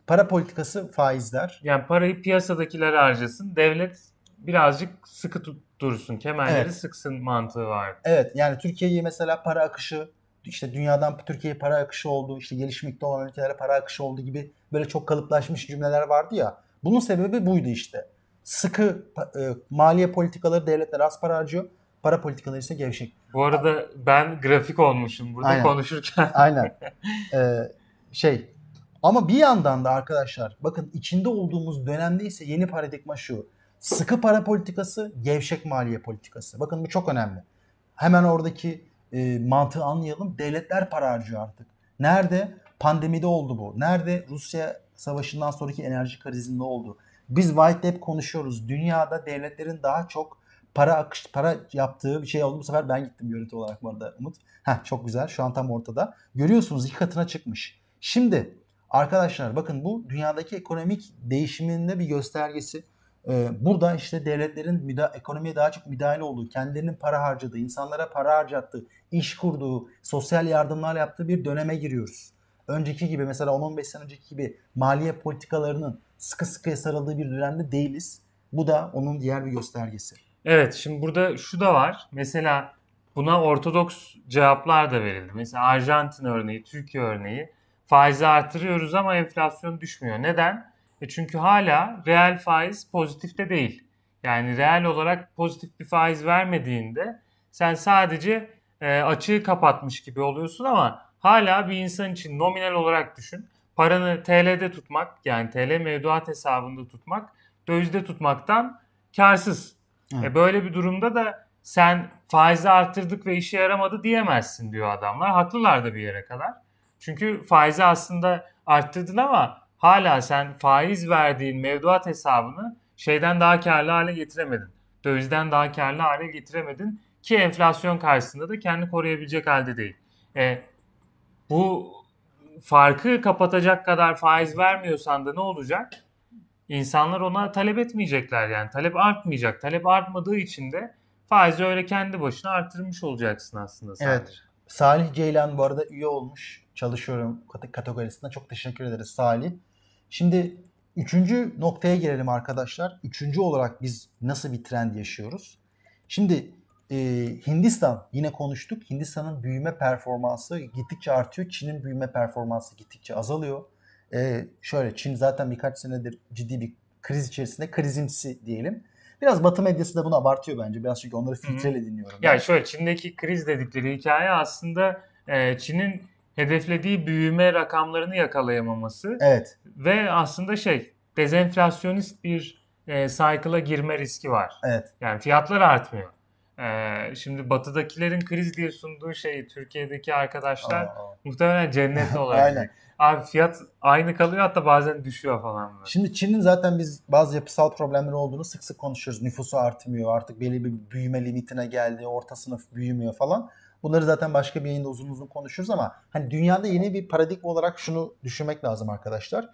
Para politikası faizler. Yani parayı piyasadakilere harcasın. Devlet birazcık sıkı tut- dursun. Kemerleri Evet. sıksın mantığı var. Evet yani Türkiye'yi mesela para akışı işte dünyadan Türkiye'ye para akışı oldu, işte gelişmekte olan ülkelere para akışı oldu gibi böyle çok kalıplaşmış cümleler vardı ya. Bunun sebebi buydu işte. Sıkı e, maliye politikaları devletler az para harcıyor. Para politikaları ise gevşek. Bu arada ben grafik olmuşum burada Aynen. konuşurken. <laughs> Aynen. Ee, şey ama bir yandan da arkadaşlar bakın içinde olduğumuz dönemde ise yeni paradigma şu. Sıkı para politikası, gevşek maliye politikası. Bakın bu çok önemli. Hemen oradaki e, mantığı anlayalım. Devletler para harcıyor artık. Nerede? Pandemide oldu bu. Nerede? Rusya savaşından sonraki enerji krizinde oldu. Biz White Lab konuşuyoruz. Dünyada devletlerin daha çok para akış para yaptığı bir şey oldu. Bu sefer ben gittim görüntü olarak bu arada Umut. Heh, çok güzel. Şu an tam ortada. Görüyorsunuz iki katına çıkmış. Şimdi arkadaşlar bakın bu dünyadaki ekonomik değişiminde bir göstergesi. Ee, burada işte devletlerin müda- ekonomiye daha çok müdahale olduğu, kendilerinin para harcadığı, insanlara para harcattığı, iş kurduğu, sosyal yardımlar yaptığı bir döneme giriyoruz. Önceki gibi mesela 10-15 sene önceki gibi maliye politikalarının sıkı sıkıya sarıldığı bir dönemde değiliz. Bu da onun diğer bir göstergesi. Evet şimdi burada şu da var. Mesela buna ortodoks cevaplar da verildi. Mesela Arjantin örneği, Türkiye örneği. Faizi artırıyoruz ama enflasyon düşmüyor. Neden? E çünkü hala reel faiz pozitifte değil. Yani reel olarak pozitif bir faiz vermediğinde sen sadece e, açığı kapatmış gibi oluyorsun ama hala bir insan için nominal olarak düşün. paranı TL'de tutmak yani TL mevduat hesabında tutmak dövizde tutmaktan karsız. Evet. E böyle bir durumda da sen faizi arttırdık ve işe yaramadı diyemezsin diyor adamlar. Haklılar da bir yere kadar. Çünkü faizi aslında arttırdın ama hala sen faiz verdiğin mevduat hesabını şeyden daha karlı hale getiremedin. Dövizden daha karlı hale getiremedin ki enflasyon karşısında da kendi koruyabilecek halde değil. E, bu farkı kapatacak kadar faiz vermiyorsan da ne olacak? İnsanlar ona talep etmeyecekler yani. Talep artmayacak. Talep artmadığı için de faizi öyle kendi başına arttırmış olacaksın aslında sadece. Evet. Salih Ceylan bu arada üye olmuş. Çalışıyorum kategorisinde. Çok teşekkür ederiz Salih. Şimdi üçüncü noktaya gelelim arkadaşlar. Üçüncü olarak biz nasıl bir trend yaşıyoruz? Şimdi e, Hindistan yine konuştuk. Hindistan'ın büyüme performansı gittikçe artıyor. Çin'in büyüme performansı gittikçe azalıyor. E, şöyle Çin zaten birkaç senedir ciddi bir kriz içerisinde krizimsi diyelim. Biraz Batı medyası da bunu abartıyor bence. Biraz çünkü onları filtreyle dinliyorum. Ya yani şöyle Çin'deki kriz dedikleri hikaye aslında e, Çin'in hedeflediği büyüme rakamlarını yakalayamaması. Evet. Ve aslında şey dezenflasyonist bir e, cycle'a girme riski var. Evet. Yani fiyatlar artmıyor. Ee, şimdi batıdakilerin kriz diye sunduğu şeyi Türkiye'deki arkadaşlar aa, aa. muhtemelen cennet <laughs> olarak. Aynen. Abi fiyat aynı kalıyor hatta bazen düşüyor falan. Böyle. Şimdi Çin'in zaten biz bazı yapısal problemleri olduğunu sık sık konuşuyoruz. Nüfusu artmıyor artık belli bir büyüme limitine geldi orta sınıf büyümüyor falan. Bunları zaten başka bir yayında uzun uzun konuşuruz ama hani dünyada yeni bir paradigma olarak şunu düşünmek lazım arkadaşlar.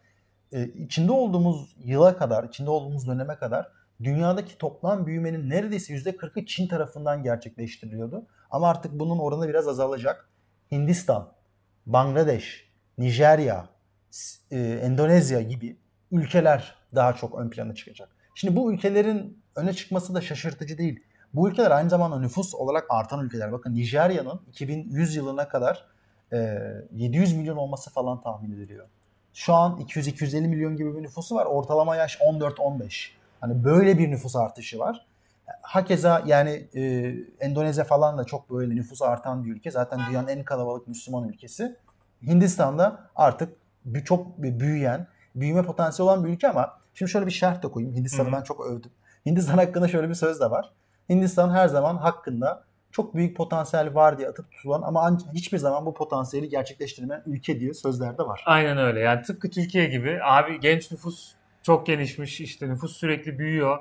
Ee, içinde olduğumuz yıla kadar, içinde olduğumuz döneme kadar dünyadaki toplam büyümenin neredeyse %40'ı Çin tarafından gerçekleştiriliyordu. Ama artık bunun oranı biraz azalacak. Hindistan, Bangladeş, Nijerya, e, Endonezya gibi ülkeler daha çok ön plana çıkacak. Şimdi bu ülkelerin öne çıkması da şaşırtıcı değil. Bu ülkeler aynı zamanda nüfus olarak artan ülkeler. Bakın Nijerya'nın 2100 yılına kadar 700 milyon olması falan tahmin ediliyor. Şu an 200-250 milyon gibi bir nüfusu var. Ortalama yaş 14-15. Hani böyle bir nüfus artışı var. Hakeza yani e, Endonezya falan da çok böyle nüfus artan bir ülke. Zaten dünyanın en kalabalık Müslüman ülkesi. Hindistan'da artık bir çok büyüyen, büyüme potansiyeli olan bir ülke ama şimdi şöyle bir şerh de koyayım. Hindistan'ı ben çok övdüm. Hindistan hakkında şöyle bir söz de var. Hindistan her zaman hakkında çok büyük potansiyel var diye atıp tutulan ama hiçbir zaman bu potansiyeli gerçekleştirmeyen ülke diye sözler de var. Aynen öyle. Yani tıpkı Türkiye gibi abi genç nüfus çok gelişmiş işte nüfus sürekli büyüyor.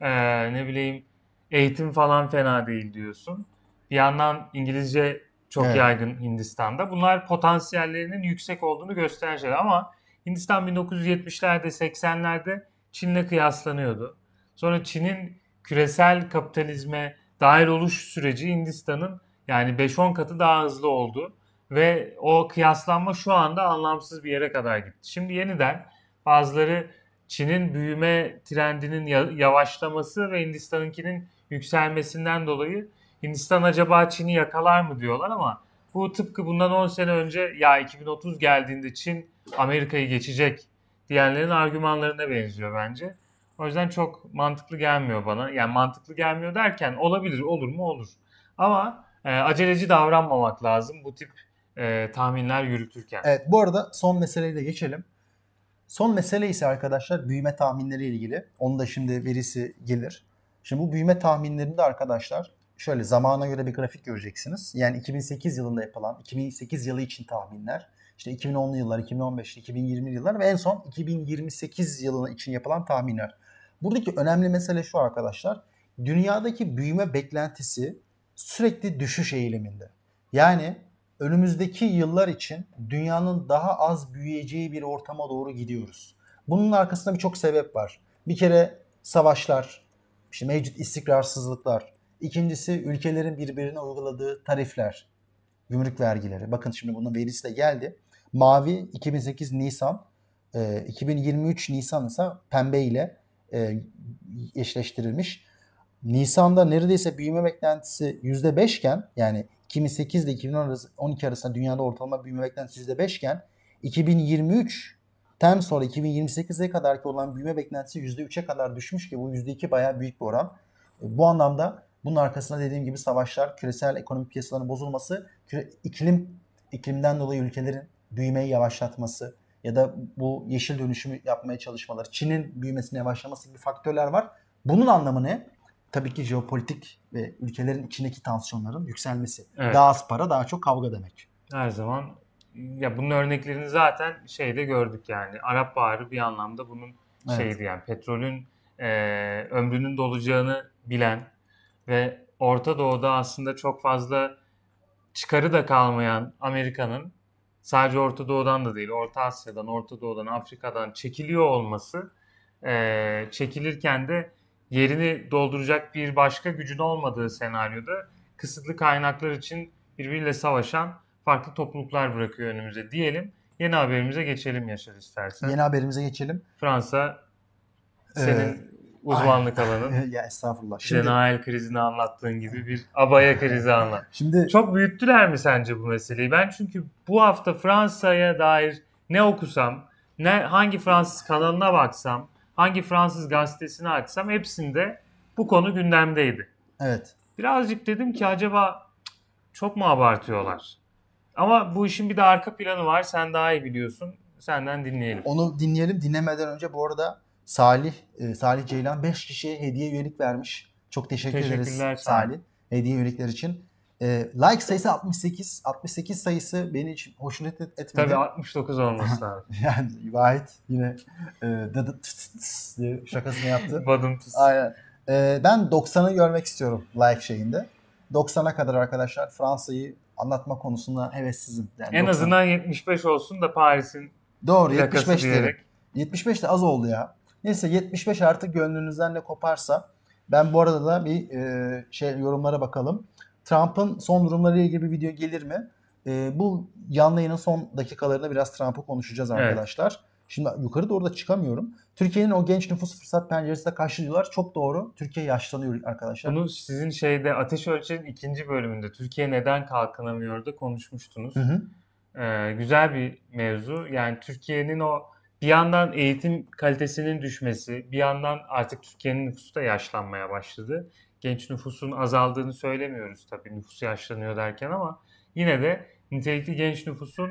Ee, ne bileyim eğitim falan fena değil diyorsun. Bir yandan İngilizce çok evet. yaygın Hindistan'da. Bunlar potansiyellerinin yüksek olduğunu gösteren şeyler ama Hindistan 1970'lerde 80'lerde Çin'le kıyaslanıyordu. Sonra Çin'in küresel kapitalizme dahil oluş süreci Hindistan'ın yani 5-10 katı daha hızlı oldu ve o kıyaslanma şu anda anlamsız bir yere kadar gitti. Şimdi yeniden bazıları Çin'in büyüme trendinin yavaşlaması ve Hindistan'ınkinin yükselmesinden dolayı Hindistan acaba Çin'i yakalar mı diyorlar ama bu tıpkı bundan 10 sene önce ya 2030 geldiğinde Çin Amerika'yı geçecek diyenlerin argümanlarına benziyor bence. O yüzden çok mantıklı gelmiyor bana. Yani mantıklı gelmiyor derken olabilir, olur mu olur. Ama e, aceleci davranmamak lazım bu tip e, tahminler yürütürken. Evet bu arada son meseleyi de geçelim. Son mesele ise arkadaşlar büyüme tahminleri ilgili. Onun da şimdi verisi gelir. Şimdi bu büyüme tahminlerinde arkadaşlar şöyle zamana göre bir grafik göreceksiniz. Yani 2008 yılında yapılan 2008 yılı için tahminler. İşte 2010'lu yıllar, 2015, 2020 yıllar ve en son 2028 yılı için yapılan tahminler. Buradaki önemli mesele şu arkadaşlar. Dünyadaki büyüme beklentisi sürekli düşüş eğiliminde. Yani önümüzdeki yıllar için dünyanın daha az büyüyeceği bir ortama doğru gidiyoruz. Bunun arkasında birçok sebep var. Bir kere savaşlar, işte mevcut istikrarsızlıklar. İkincisi ülkelerin birbirine uyguladığı tarifler, gümrük vergileri. Bakın şimdi bunun verisi de geldi. Mavi 2008 Nisan, 2023 Nisan ise pembe ile e, eşleştirilmiş. Nisan'da neredeyse büyüme beklentisi %5 iken yani 2008 ile 2012 arasında dünyada ortalama büyüme beklentisi %5 iken 2023 tem sonra 2028'e kadar ki olan büyüme beklentisi %3'e kadar düşmüş ki bu %2 bayağı büyük bir oran. E, bu anlamda bunun arkasında dediğim gibi savaşlar, küresel ekonomik piyasaların bozulması, iklim iklimden dolayı ülkelerin büyümeyi yavaşlatması, ya da bu yeşil dönüşümü yapmaya çalışmaları, Çin'in büyümesine yavaşlaması gibi faktörler var. Bunun anlamı ne? Tabii ki jeopolitik ve ülkelerin içindeki tansiyonların yükselmesi. Evet. Daha az para, daha çok kavga demek. Her zaman ya bunun örneklerini zaten şeyde gördük yani. Arap Baharı bir anlamda bunun Evet. şeydi yani petrolün e, ömrünün dolacağını bilen ve Orta Doğu'da aslında çok fazla çıkarı da kalmayan Amerika'nın sadece Orta Doğu'dan da değil, Orta Asya'dan, Orta Doğu'dan, Afrika'dan çekiliyor olması e, çekilirken de yerini dolduracak bir başka gücün olmadığı senaryoda kısıtlı kaynaklar için birbiriyle savaşan farklı topluluklar bırakıyor önümüze diyelim. Yeni haberimize geçelim Yaşar istersen. Yeni haberimize geçelim. Fransa senin Ee, uzmanlık alanın. <laughs> ya estağfurullah. İşte Şimdi, Nail krizini anlattığın gibi bir abaya krizi anlat. şimdi Çok büyüttüler mi sence bu meseleyi? Ben çünkü bu hafta Fransa'ya dair ne okusam, ne hangi Fransız kanalına baksam, hangi Fransız gazetesini açsam hepsinde bu konu gündemdeydi. evet. Birazcık dedim ki acaba çok mu abartıyorlar? Ama bu işin bir de arka planı var. Sen daha iyi biliyorsun. Senden dinleyelim. Onu dinleyelim. Dinlemeden önce bu arada Salih e, Salih Ceylan 5 kişiye hediye üyelik vermiş. Çok teşekkür ederiz Salih. Salih. Hediye üyelikler için. E, like sayısı 68. 68 sayısı beni hiç hoşnut et- etmedi. Tabii 69 olması <laughs> lazım. Yani Vahit yine e, dıdı tıs tıs tıs diye şakasını yaptı. <laughs> Badum tıs. Aynen. E, ben 90'ı görmek istiyorum like şeyinde. 90'a kadar arkadaşlar Fransa'yı anlatma konusunda hevessizim. Yani En 90. azından 75 olsun da Paris'in Doğru plakası 75 diyelim. diyerek. 75 de az oldu ya. Neyse 75 artık gönlünüzden ne koparsa. Ben bu arada da bir e, şey yorumlara bakalım. Trump'ın son durumları ile ilgili bir video gelir mi? E, bu canlı yayının son dakikalarında biraz Trump'ı konuşacağız Evet. arkadaşlar. Şimdi yukarı doğru da çıkamıyorum. Türkiye'nin o genç nüfus fırsat penceresi de karşılıyorlar. Çok doğru. Türkiye yaşlanıyor arkadaşlar. Bunu sizin şeyde Ateş Ölçer'in ikinci bölümünde Türkiye neden kalkınamıyor'da konuşmuştunuz. Hı hı. Ee, güzel bir mevzu. Yani Türkiye'nin o bir yandan eğitim kalitesinin düşmesi, bir yandan artık Türkiye'nin nüfusu da yaşlanmaya başladı. Genç nüfusun azaldığını söylemiyoruz tabii nüfus yaşlanıyor derken ama yine de nitelikli genç nüfusun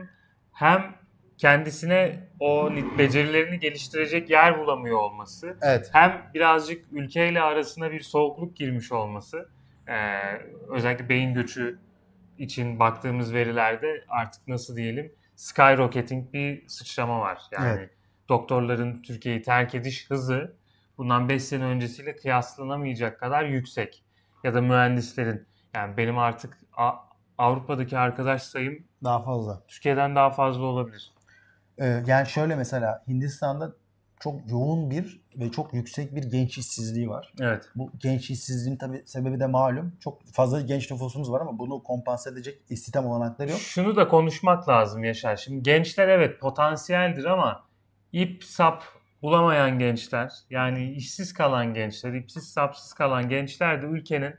hem kendisine o becerilerini geliştirecek yer bulamıyor olması, Evet. hem birazcık ülkeyle arasına bir soğukluk girmiş olması, ee, özellikle beyin göçü için baktığımız verilerde artık nasıl diyelim skyrocketing bir sıçrama var. Yani Evet. Doktorların Türkiye'yi terk ediş hızı bundan 5 sene öncesiyle kıyaslanamayacak kadar yüksek. Ya da mühendislerin yani benim artık Avrupa'daki arkadaş sayım Daha fazla. Türkiye'den daha fazla olabilir. Ee, yani şöyle mesela Hindistan'da çok yoğun bir ve çok yüksek bir genç işsizliği var. Evet. Bu genç işsizliğin tabii sebebi de malum. Çok fazla genç nüfusumuz var ama bunu kompanse edecek istihdam olanakları yok. Şunu da konuşmak lazım Yaşar. Şimdi gençler evet potansiyeldir ama ip sap bulamayan gençler yani işsiz kalan gençler, ipsiz sapsız kalan gençler de ülkenin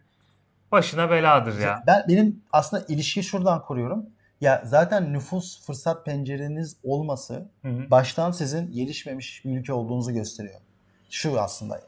başına beladır ya. Ben benim aslında ilişkiyi şuradan kuruyorum. Ya zaten nüfus fırsat pencereniz olması Hı hı. baştan sizin gelişmemiş bir ülke olduğunuzu gösteriyor. Şu aslında.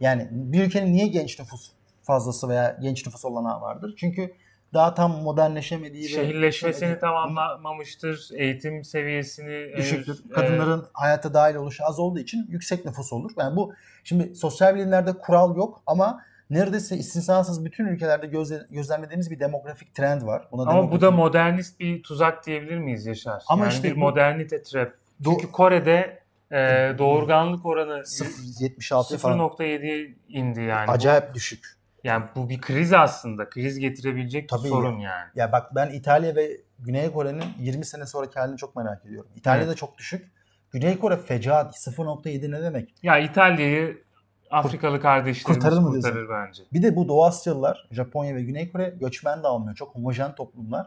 Yani bir ülkenin niye genç nüfus fazlası veya genç nüfus olanağı vardır? Çünkü daha tam modernleşemediği ve Şehirleşmesini tamamlamamıştır, eğitim seviyesini düşüktür. henüz, Kadınların hayata dahil oluşu az olduğu için yüksek nüfus olur. Yani bu şimdi sosyal bilimlerde kural yok ama neredeyse istisnasız bütün ülkelerde gözle, gözlemlediğimiz bir demografik trend var. Buna e, ama bu da modernist bir tuzak diyebilir miyiz Yaşar? Ama yani işte bir bu- modernite trap. Çünkü Kore'de e, doğurganlık oranı 0.76 falan 0.7'ye indi yani. Bu- acayip düşük. Yani bu bir kriz aslında. Kriz getirebilecek bir Tabii sorun yani. Ya bak ben İtalya ve Güney Kore'nin 20 sene sonraki halini çok merak ediyorum. İtalya'da çok düşük. Güney Kore fecaat 0.7 ne demek? Ya İtalya'yı Afrikalı kardeşlerimiz Kurtarır mı kurtarır bence. Bir de bu Doğu Asyalılar Japonya ve Güney Kore göçmen de almıyor. Çok homojen toplumlar.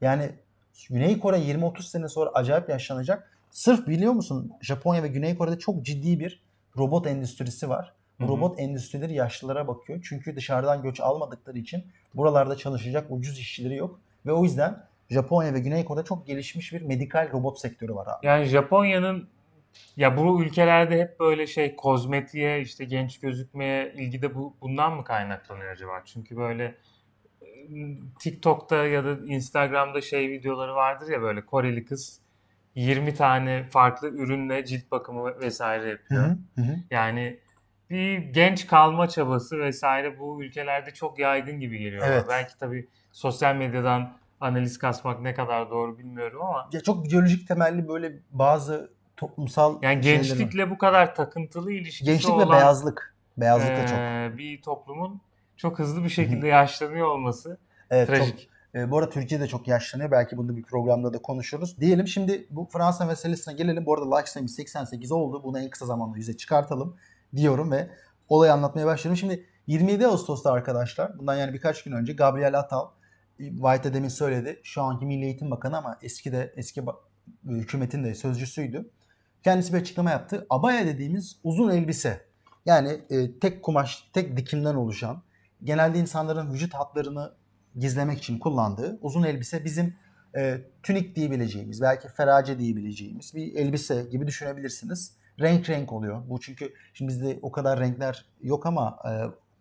Yani Güney Kore 20-30 sene sonra acayip yaşlanacak. Sırf biliyor musun Japonya ve Güney Kore'de çok ciddi bir robot endüstrisi var. Bu Hı hı. robot endüstrileri yaşlılara bakıyor. Çünkü dışarıdan göç almadıkları için buralarda çalışacak ucuz işçileri yok. Ve o yüzden Japonya ve Güney Kore'de çok gelişmiş bir medikal robot sektörü var abi. Yani Japonya'nın ya bu ülkelerde hep böyle şey kozmetiğe işte genç gözükmeye ilgide bu bundan mı kaynaklanıyor acaba? Çünkü böyle e, TikTok'ta ya da Instagram'da şey videoları vardır ya böyle Koreli kız 20 tane farklı ürünle cilt bakımı vesaire yapıyor. Hı hı. Yani bir genç kalma çabası vesaire bu ülkelerde çok yaygın gibi geliyor. Evet. Belki tabii sosyal medyadan analiz kasmak ne kadar doğru bilmiyorum ama Ya çok biyolojik temelli böyle bazı toplumsal yani şeyleri gençlikle bu kadar takıntılı ilişkisi gençlik ve olan beyazlık. Beyazlık da çok. eee, bir toplumun çok hızlı bir şekilde yaşlanıyor olması Evet, çok trajik. E, bu arada Türkiye'de çok yaşlanıyor. Belki bunu bir programda da konuşuruz. Diyelim şimdi bu Fransa meselesine gelelim. Bu arada sayımız 88 oldu. Bunu en kısa zamanda 100'e çıkartalım diyorum ve olayı anlatmaya başlıyorum. Şimdi 27 Ağustos'ta arkadaşlar bundan yani birkaç gün önce Gabriel Attal White'e demin söyledi. Şu anki Milli Eğitim Bakanı ama eski de eski ba- hükümetin de sözcüsüydü. Kendisi bir açıklama yaptı. Abaya dediğimiz uzun elbise. Yani e, tek kumaş, tek dikimden oluşan, genelde insanların vücut hatlarını gizlemek için kullandığı uzun elbise bizim e, tünik diyebileceğimiz, belki ferace diyebileceğimiz bir elbise gibi düşünebilirsiniz. Renk renk oluyor. Bu çünkü şimdi bizde o kadar renkler yok ama e,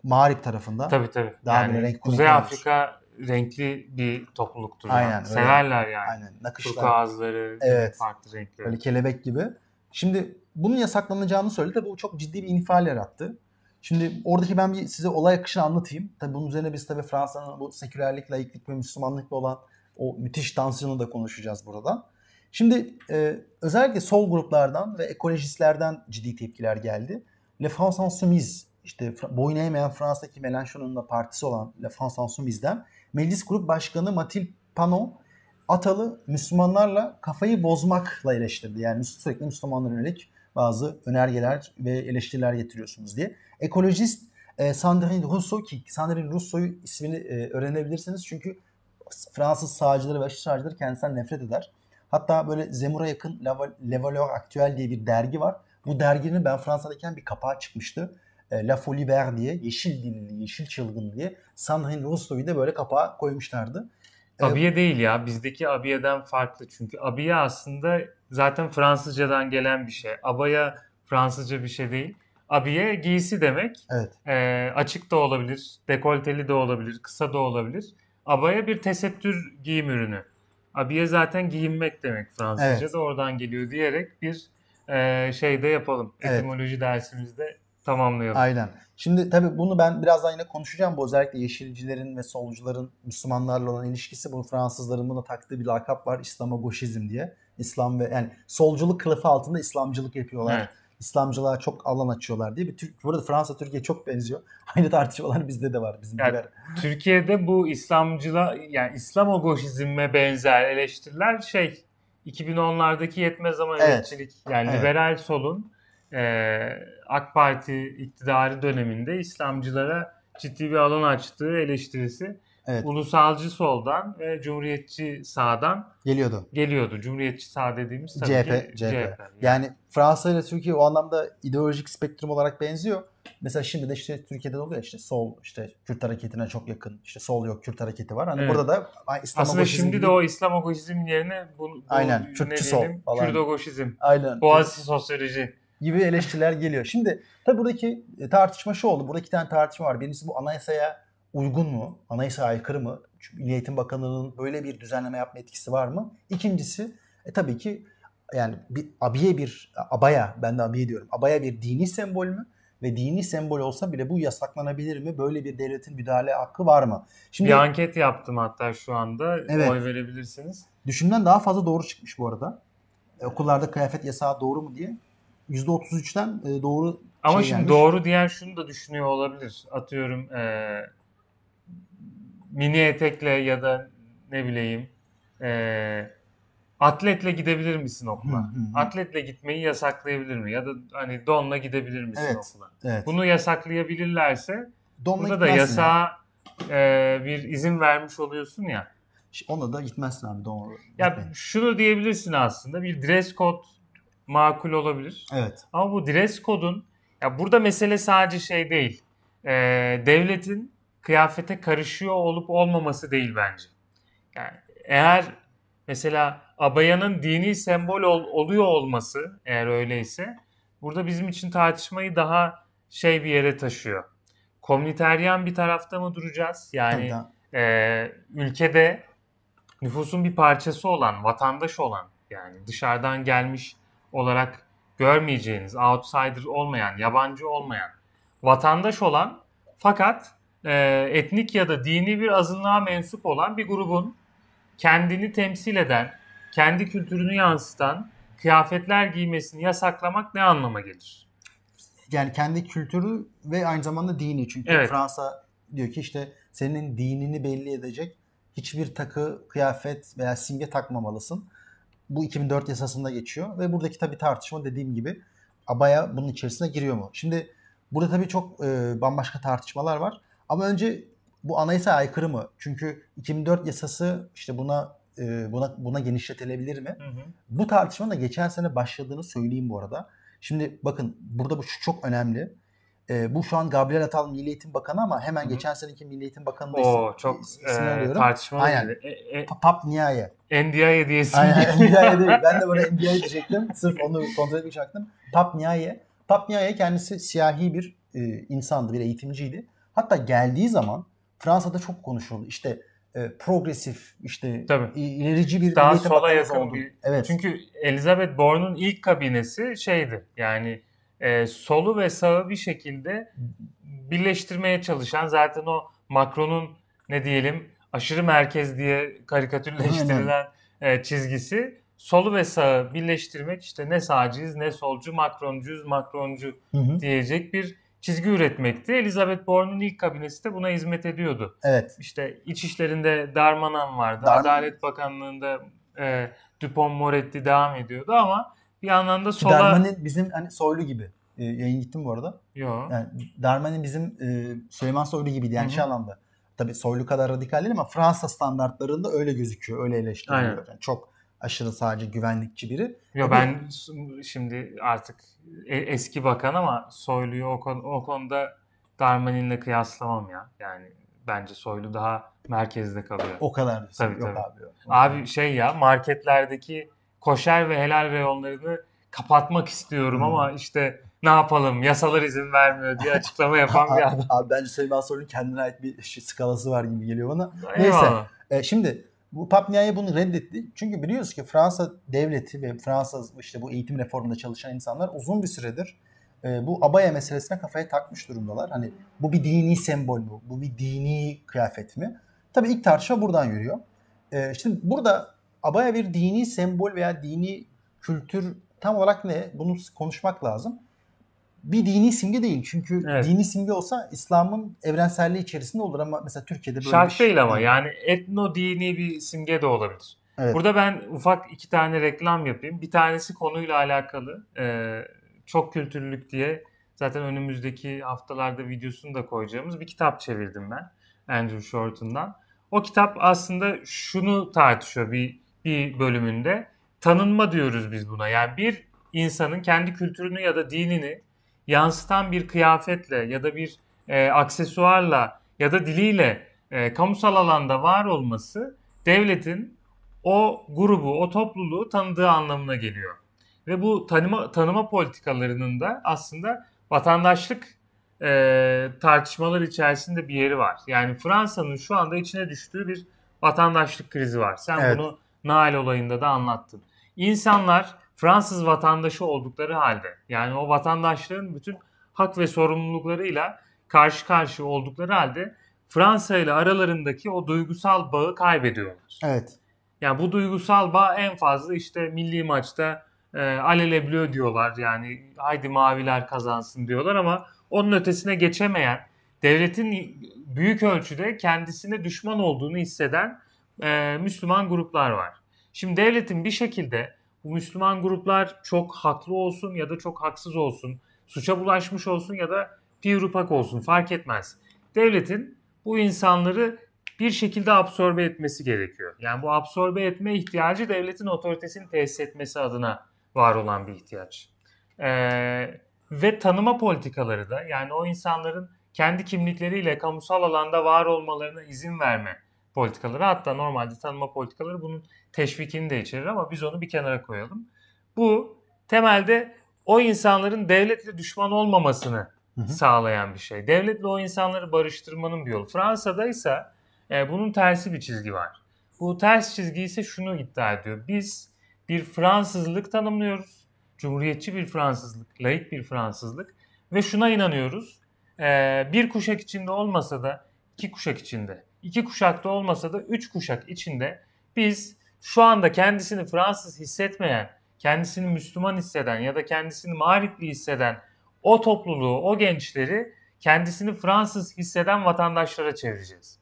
mağrip tarafında Tabii tabii. Daha yani renk Kuzey. Afrika renkli bir topluluktur. Aynen, yani. Severler yani. aynen nakışlar Turkuazları, Evet. farklı renkleri. böyle kelebek gibi. Şimdi bunun yasaklanacağını söyledi. Tabii bu çok ciddi bir infial yarattı. Şimdi oradaki ben bir size olay akışını anlatayım. Tabii bunun üzerine biz tabii Fransa'nın bu sekülerlik, laiklik ve Müslümanlıkla olan o müthiş tansiyonu da konuşacağız burada. Şimdi e, özellikle sol gruplardan ve ekolojistlerden ciddi tepkiler geldi. Le France Insoumise, işte boyun eğmeyen Fransa'daki Mélenchon'un da partisi olan Le France Insoumise'den Meclis Grup Başkanı Mathilde Panot Atalı Müslümanlarla kafayı bozmakla eleştirdi. Yani sürekli Müslümanlara yönelik bazı önergeler ve eleştiriler getiriyorsunuz diye. Ekolojist e, Sandrine Rousseau ki Sandrine Rousseau'yu ismini e, öğrenebilirsiniz çünkü Fransız sağcıları ve aşırı sağcıları kendisinden nefret eder. Hatta böyle Zemmour'a yakın Le Valeur Actuel diye bir dergi var. Bu derginin ben Fransa'dayken bir kapağı çıkmıştı. E, La Folie Vert diye, yeşil dilli, yeşil çılgın diye Sandrine Rousseau'yu da böyle kapağa koymuşlardı. E, Abiye değil ya. Bizdeki abiyeden farklı. Çünkü abiye aslında zaten Fransızcadan gelen bir şey. Abaya Fransızca bir şey değil. Abiye giysi demek. Evet. Ee, açık da olabilir, dekolteli de olabilir, kısa da olabilir. Abaya bir tesettür giyim ürünü. Abiye zaten giyinmek demek Fransızca Evet. da oradan geliyor diyerek bir e, şey de yapalım. Evet. Etimoloji dersimizde tamamlayalım. Aynen. Şimdi tabii bunu ben birazdan yine konuşacağım. Bu özellikle yeşilcilerin ve solcuların Müslümanlarla olan ilişkisi. Bu Fransızların buna taktığı bir lakap var. İslamogoşizm diye. İslam ve yani solculuk kılıfı altında İslamcılık yapıyorlar. Evet. İslamcılığa çok alan açıyorlar diye. Bir Türk, burada Fransa Türkiye çok benziyor. <laughs> Aynı tartışmalar bizde de var. Bizimkiler. Türkiye'de bu İslamcıla yani İslamogoşizme benzer eleştiriler şey 2010'lardaki yetmez ama Evet. yani Evet. liberal solun e, AK Parti iktidarı döneminde İslamcılara ciddi bir alan açtığı eleştirisi Evet. ulusalcı soldan ve cumhuriyetçi sağdan Geliyordu. geliyordu. Cumhuriyetçi sağ dediğimiz tabii CHP, ki CHP. Yani Fransa ile Türkiye o anlamda ideolojik spektrum olarak benziyor. Mesela şimdi de işte Türkiye'de de oluyor işte sol işte Kürt hareketine çok yakın. işte sol yok Kürt hareketi var. Hani Evet. burada da ay, Aslında şimdi gibi- de o İslamogoşizm yerine bu, bu Aynen, ne Kürtçü sol falan. Kürdogoşizm, Aynen. Boğaziçi sosyoloji. gibi eleştiriler geliyor. Şimdi tabii buradaki e, tartışma şu oldu. Burada iki tane tartışma var. Birincisi bu anayasaya uygun mu? Anayasaya aykırı mı? Çünkü Milli Eğitim Bakanlığı'nın böyle bir düzenleme yapma etkisi var mı? İkincisi e, tabii ki yani bir abiye bir abaya ben de abiye diyorum. Abaya bir dini sembol mü? Ve dini sembol olsa bile bu yasaklanabilir mi? Böyle bir devletin müdahale hakkı var mı? Şimdi Bir anket yaptım hatta şu anda. Evet. Oy verebilirsiniz. düşünden daha fazla doğru çıkmış bu arada. E, okullarda kıyafet yasağı doğru mu diye. %33'ten e, doğru Ama şey şimdi gelmiş. doğru diyen şunu da düşünüyor olabilir. Atıyorum eee, mini etekle ya da ne bileyim eee, atletle gidebilir misin okula? hı, hı. Atletle gitmeyi yasaklayabilir mi? Ya da hani donla gidebilir misin Evet. okula? Evet. Bunu yasaklayabilirlerse Donla burada da yasağa eee, bir izin vermiş oluyorsun ya. Ona da gitmezsin abi doğru. Ya Gitmeyin. şunu diyebilirsin aslında bir dress code makul olabilir. Evet. Ama bu dress code'un ya burada mesele sadece şey değil. Ee, devletin kıyafete karışıyor olup olmaması değil bence. Yani eğer mesela abayanın dini sembol ol- oluyor olması eğer öyleyse burada bizim için tartışmayı daha şey bir yere taşıyor. Komüniteryen bir tarafta mı duracağız? Yani e, ülkede nüfusun bir parçası olan, vatandaş olan Yani dışarıdan gelmiş olarak görmeyeceğiniz, outsider olmayan, yabancı olmayan, vatandaş olan fakat e, etnik ya da dini bir azınlığa mensup olan bir grubun kendini temsil eden, kendi kültürünü yansıtan kıyafetler giymesini yasaklamak ne anlama gelir? Yani kendi kültürü ve aynı zamanda dini. Çünkü Evet. Fransa diyor ki işte senin dinini belli edecek hiçbir takı, kıyafet veya simge takmamalısın. Bu 2004 yasasında geçiyor ve buradaki tabii tartışma dediğim gibi abaya bunun içerisine giriyor mu? Şimdi burada tabii çok e, bambaşka tartışmalar var. Ama önce bu anayasa aykırı mı? Çünkü 2004 yasası işte buna e, buna buna genişletilebilir mi? Hı hı. Bu tartışmanın da geçen sene başladığını söyleyeyim bu arada. Şimdi bakın burada bu şu çok önemli. Ee, bu şu an Gabriel Atal Milli Eğitim Bakanı ama hemen Hı hı. geçen seneki Milli Eğitim Bakanı da isim- çok isim e, tartışmalı. Aynen. E, e, Pa- Pap Niaye. NDI hediyesi. Aynen NDI'ye değil. Ben de <laughs> böyle NDI'ye diyecektim. Sırf onu kontrol baktım. Pap Niaye. Pap Niaye kendisi siyahi bir e, insandı, bir eğitimciydi. Hatta geldiği zaman Fransa'da çok konuşuldu. İşte e, progresif, işte Tabii. ilerici bir Daha sola yakın oldu. bir- Evet. Çünkü Elizabeth Bourne'un ilk kabinesi şeydi. Yani e, solu ve sağı bir şekilde birleştirmeye çalışan zaten o Macron'un ne diyelim aşırı merkez diye karikatürleştirilen e, çizgisi solu ve sağı birleştirmek işte ne sağcıyız ne solcu Macroncuyuz Macroncu Hı hı. diyecek bir çizgi üretmekti. Elizabeth Bourne'un ilk kabinesi de buna hizmet ediyordu. Evet. İşte iç işlerinde Darmanan vardı. Darman- Adalet Bakanlığı'nda e, Dupont Moretti devam ediyordu ama bir yandan da sola... Darmanin bizim hani Soylu gibi. E, yayın gittim bu arada. Yo. Yani Darmanin bizim e, Süleyman Soylu gibiydi yani Hı hı. şey anlamda. Tabii Soylu kadar radikal değil ama Fransa standartlarında öyle gözüküyor. Öyle eleştiriliyor. Yani çok aşırı sadece güvenlikçi biri. Yo ben şimdi artık e- eski bakan ama Soylu'yu o, konu- o konuda Darmanin'le kıyaslamam ya. Yani bence Soylu daha merkezde kalıyor. O kadar. Tabii, Yok tabii. abi. yok. Abi şey ya marketlerdeki koşer ve helal reyonlarını kapatmak istiyorum Hmm. ama işte ne yapalım yasalar izin vermiyor diye açıklama yapan bir <laughs> adam. Abi bence Süleyman Soylu'nun kendine ait bir şey, skalası var gibi geliyor bana. Neyse. Eyvallah. E, şimdi bu Papnia'ya bunu reddetti. Çünkü biliyoruz ki Fransa devleti ve Fransa işte bu eğitim reformunda çalışan insanlar uzun bir süredir e, bu abaya meselesine kafaya takmış durumdalar. Hani bu bir dini sembol mü? Bu bir dini kıyafet mi? Tabii ilk tartışma buradan yürüyor. E, şimdi burada abaya bir dini sembol veya dini kültür tam olarak ne? Bunu konuşmak lazım. Bir dini simge değil. Çünkü Evet. dini simge olsa İslam'ın evrenselliği içerisinde olur ama mesela Türkiye'de böyle bir Şart şey- değil ama yani etno dini bir simge de olabilir. Evet. Burada ben ufak iki tane reklam yapayım. Bir tanesi konuyla alakalı. Ee, çok kültürlülük diye zaten önümüzdeki haftalarda videosunu da koyacağımız bir kitap çevirdim ben. Andrew Shorten'dan. O kitap aslında şunu tartışıyor bir, bir bölümünde. Tanınma diyoruz biz buna. Yani bir insanın kendi kültürünü ya da dinini yansıtan bir kıyafetle ya da bir e, aksesuarla ya da diliyle e, kamusal alanda var olması devletin o grubu, o topluluğu tanıdığı anlamına geliyor. Ve bu tanıma, tanıma politikalarının da aslında vatandaşlık e, tartışmalar içerisinde bir yeri var. Yani Fransa'nın şu anda içine düştüğü bir vatandaşlık krizi var. Sen Evet. bunu Nail olayında da anlattın. İnsanlar Fransız vatandaşı oldukları halde yani o vatandaşların bütün hak ve sorumluluklarıyla karşı karşıya oldukları halde Fransa ile aralarındaki o duygusal bağı kaybediyorlar. Evet. Yani bu duygusal bağ en fazla işte milli maçta e, alele bleu diyorlar yani haydi maviler kazansın diyorlar ama onun ötesine geçemeyen devletin büyük ölçüde kendisine düşman olduğunu hisseden e, Müslüman gruplar var. Şimdi devletin bir şekilde bu Müslüman gruplar çok haklı olsun ya da çok haksız olsun, suça bulaşmış olsun ya da pirupak olsun fark etmez. Devletin bu insanları bir şekilde absorbe etmesi gerekiyor. Yani bu absorbe etme ihtiyacı devletin otoritesini tesis etmesi adına var olan bir ihtiyaç. Ee, ve tanıma politikaları da yani o insanların kendi kimlikleriyle kamusal alanda var olmalarına izin verme politikaları hatta normalde tanıma politikaları bunun teşvikini de içerir ama biz onu bir kenara koyalım. Bu temelde o insanların devletle düşman olmamasını Hı hı. sağlayan bir şey. Devletle o insanları barıştırmanın bir yolu. Fransa'da ise e, bunun tersi bir çizgi var. Bu ters çizgi ise şunu iddia ediyor. Biz bir Fransızlık tanımlıyoruz. Cumhuriyetçi bir Fransızlık, laik bir Fransızlık ve şuna inanıyoruz. Ee, bir kuşak içinde olmasa da iki kuşak içinde, iki kuşakta olmasa da üç kuşak içinde biz şu anda kendisini Fransız hissetmeyen, kendisini Müslüman hisseden ya da kendisini mağripli hisseden o topluluğu, o gençleri kendisini Fransız hisseden vatandaşlara çevireceğiz.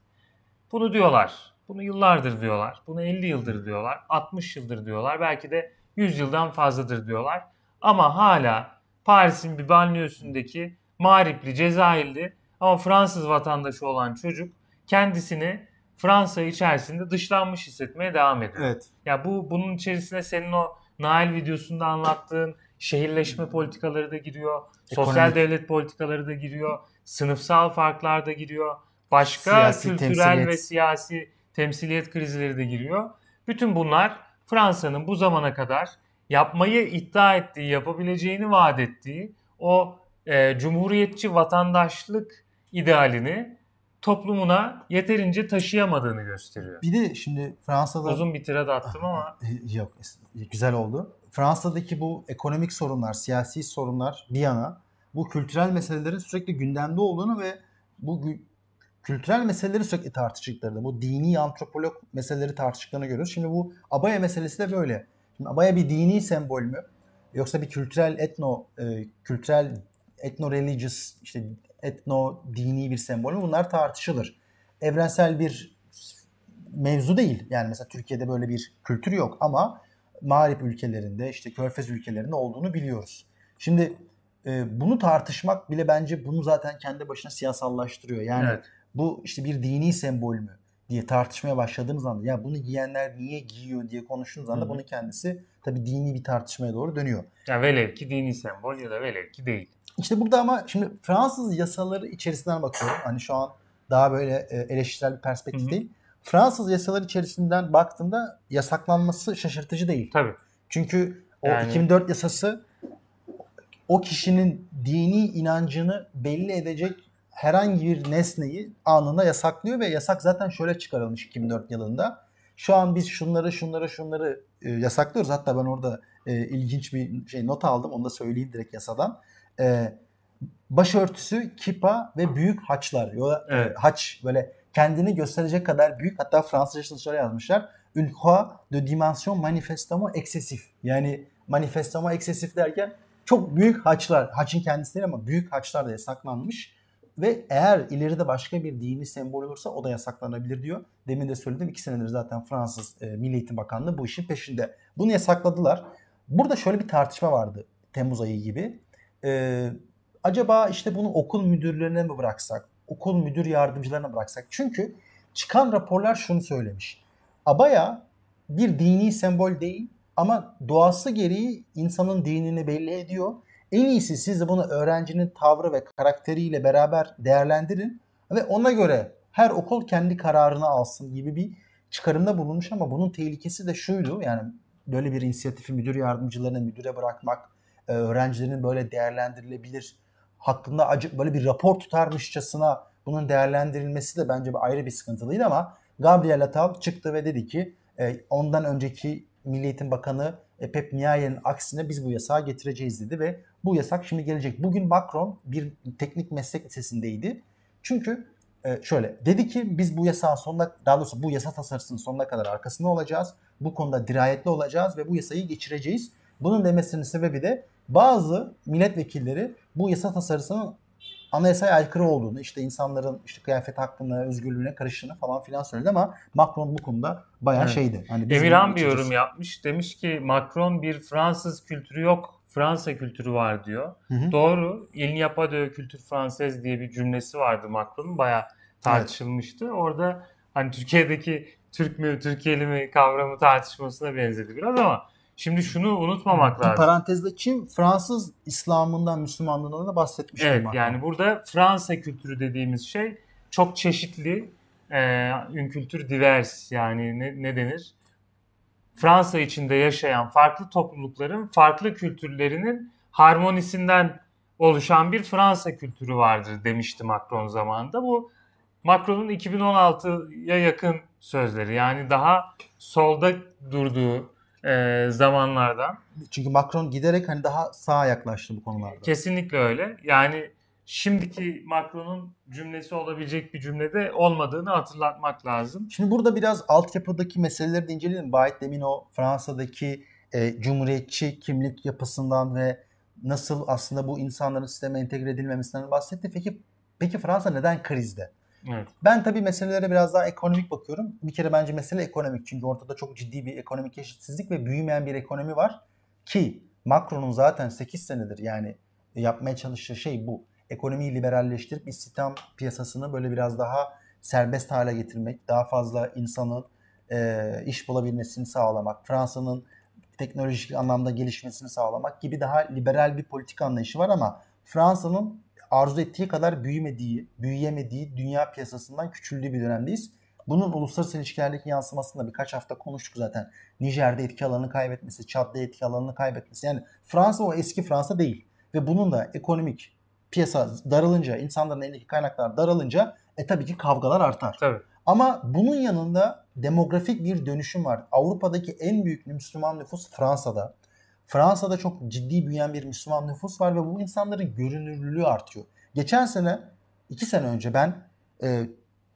Bunu diyorlar. Bunu yıllardır diyorlar. Bunu 50 yıldır diyorlar. 60 yıldır diyorlar. Belki de 100 yıldan fazladır diyorlar. Ama hala Paris'in bir banliyösündeki mağripli, Cezayirli ama Fransız vatandaşı olan çocuk kendisini Fransa içerisinde dışlanmış hissetmeye devam ediyor. Evet. Ya bu bunun içerisine senin o Nail videosunda anlattığın şehirleşme politikaları da giriyor. Sosyal Ekonomik. devlet politikaları da giriyor. Sınıfsal farklar da giriyor. Başka Siyasi kültürel temsiliyet. ve siyasi temsiliyet krizleri de giriyor. Bütün bunlar Fransa'nın bu zamana kadar yapmayı iddia ettiği, yapabileceğini vaat ettiği o e, cumhuriyetçi vatandaşlık idealini toplumuna yeterince taşıyamadığını gösteriyor. Bir de şimdi Fransa'da Uzun bir tirad attım ama E, Yok güzel oldu. Fransa'daki bu ekonomik sorunlar, siyasi sorunlar bir yana bu kültürel meselelerin sürekli gündemde olduğunu ve bu kültürel meseleleri sürekli tartıştıklarını, bu dini antropolog meseleleri tartıştıklarını görüyoruz. Şimdi bu abaya meselesi de böyle. Şimdi abaya bir dini sembol mü? Yoksa bir kültürel etno e, kültürel etno religious işte etno dini bir sembol mü? Bunlar tartışılır. Evrensel bir mevzu değil. Yani mesela Türkiye'de böyle bir kültür yok ama mağrip ülkelerinde işte körfez ülkelerinde olduğunu biliyoruz. Şimdi e, bunu tartışmak bile bence bunu zaten kendi başına siyasallaştırıyor. Yani evet. bu işte bir dini sembol mü diye tartışmaya başladığınız anda ya bunu giyenler niye giyiyor diye konuştuğunuz anda Hı hı. bunun kendisi tabii dini bir tartışmaya doğru dönüyor. Ya velev ki dini sembol ya da velev ki değil. İşte burada ama şimdi Fransız yasaları içerisinden bakıyorum. Hani şu an daha böyle e, eleştirel bir perspektif Hı hı. değil. Fransız yasaları içerisinden baktığında yasaklanması şaşırtıcı değil. Tabii. Çünkü o Yani- 2004 yasası o kişinin dini inancını belli edecek herhangi bir nesneyi anında yasaklıyor ve yasak zaten şöyle çıkarılmış 2004 yılında. Şu an biz şunları şunları şunları e, yasaklıyoruz. Hatta ben orada e, ilginç bir şey not aldım. Onu da söyleyeyim direkt yasadan. E, başörtüsü, kipa ve büyük haçlar. Yo, e, Evet. haç böyle kendini gösterecek kadar büyük. Hatta Fransızcasını şöyle yazmışlar. Une croix de dimension manifestement excessif. Yani manifestement excessif derken çok büyük haçlar. Haçın kendisi değil ama büyük haçlar da yasaklanmış. Ve eğer ileride başka bir dini sembol olursa o da yasaklanabilir diyor. Demin de söyledim iki senedir zaten Fransız e, Milli Eğitim Bakanlığı bu işin peşinde. Bunu yasakladılar. Burada şöyle bir tartışma vardı Temmuz ayı gibi. E, acaba işte bunu okul müdürlerine mi bıraksak? Okul müdür yardımcılarına bıraksak? Çünkü çıkan raporlar şunu söylemiş. Abaya bir dini sembol değil ama doğası gereği insanın dinini belli ediyor. En iyisi siz de bunu öğrencinin tavrı ve karakteriyle beraber değerlendirin ve ona göre her okul kendi kararını alsın gibi bir çıkarımda bulunmuş ama bunun tehlikesi de şuydu yani böyle bir inisiyatifi müdür yardımcılarına müdüre bırakmak, öğrencilerin böyle değerlendirilebilir hakkında acı böyle bir rapor tutarmışçasına bunun değerlendirilmesi de bence bir ayrı bir sıkıntılıydı ama Gabriel Attal çıktı ve dedi ki e, ondan önceki Milli Eğitim Bakanı e, Pep Ndiaye'nin aksine biz bu yasağı getireceğiz dedi ve bu yasak şimdi gelecek. Bugün Macron bir teknik meslek lisesindeydi. Çünkü e, şöyle dedi ki biz bu yasağın sonuna daha doğrusu bu yasa tasarısının sonuna kadar arkasında olacağız. Bu konuda dirayetli olacağız ve bu yasayı geçireceğiz. Bunun demesinin sebebi de bazı milletvekilleri bu yasa tasarısının anayasaya aykırı olduğunu, işte insanların işte kıyafet hakkına, özgürlüğüne karıştığını falan filan söyledi ama Macron bu konuda bayağı Evet. şeydi. Hani Emirhan bir yorum yapmış. Demiş ki Macron bir Fransız kültürü yok. Fransa kültürü var diyor. Hı hı. Doğru. Il n'y a pas de culture française diye bir cümlesi vardı Macron'un. Bayağı tartışılmıştı. Orada hani Türkiye'deki Türk mü, Türkiye'li mi kavramı tartışmasına benzedi biraz ama şimdi şunu unutmamak lazım. parantezde Çin Fransız İslam'ından, Müslümanlığından da bahsetmiştim. Evet Macron. yani burada Fransa kültürü dediğimiz şey çok çeşitli, e, une kültür divers yani ne, ne denir? Fransa içinde yaşayan farklı toplulukların farklı kültürlerinin harmonisinden oluşan bir Fransa kültürü vardır demişti Macron zamanında. Bu Macron'un 2016'ya yakın sözleri yani daha solda durduğu e, zamanlardan. Çünkü Macron giderek hani daha sağa yaklaştı bu konularda. Kesinlikle öyle. Yani şimdiki Macron'un cümlesi olabilecek bir cümlede olmadığını hatırlatmak lazım. Şimdi burada biraz altyapıdaki meseleleri de inceleyelim. Bayet demin o Fransa'daki e, cumhuriyetçi kimlik yapısından ve nasıl aslında bu insanların sisteme entegre edilmemesinden bahsetti. Peki peki Fransa neden krizde? Evet. Ben tabii meselelere biraz daha ekonomik bakıyorum. Bir kere bence mesele ekonomik. Çünkü ortada çok ciddi bir ekonomik eşitsizlik ve büyümeyen bir ekonomi var. Ki Macron'un zaten 8 senedir yani yapmaya çalıştığı şey bu. Ekonomiyi liberalleştirip istihdam piyasasını böyle biraz daha serbest hale getirmek, daha fazla insanın e, iş bulabilmesini sağlamak, Fransa'nın teknolojik anlamda gelişmesini sağlamak gibi daha liberal bir politik anlayışı var ama Fransa'nın arzu ettiği kadar büyümediği, büyüyemediği dünya piyasasından küçüldüğü bir dönemdeyiz. Bunun uluslararası ilişkilerdeki yansımasını da birkaç hafta konuştuk zaten. Nijer'de etki alanını kaybetmesi, Çad'da etki alanını kaybetmesi. Yani Fransa o eski Fransa değil. Ve bunun da ekonomik piyasa daralınca, insanların elindeki kaynaklar daralınca e tabii ki kavgalar artar. Tabii. Ama bunun yanında demografik bir dönüşüm var. Avrupa'daki en büyük Müslüman nüfus Fransa'da. Fransa'da çok ciddi büyüyen bir Müslüman nüfus var ve bu insanların görünürlülüğü artıyor. Geçen sene, iki sene önce ben e,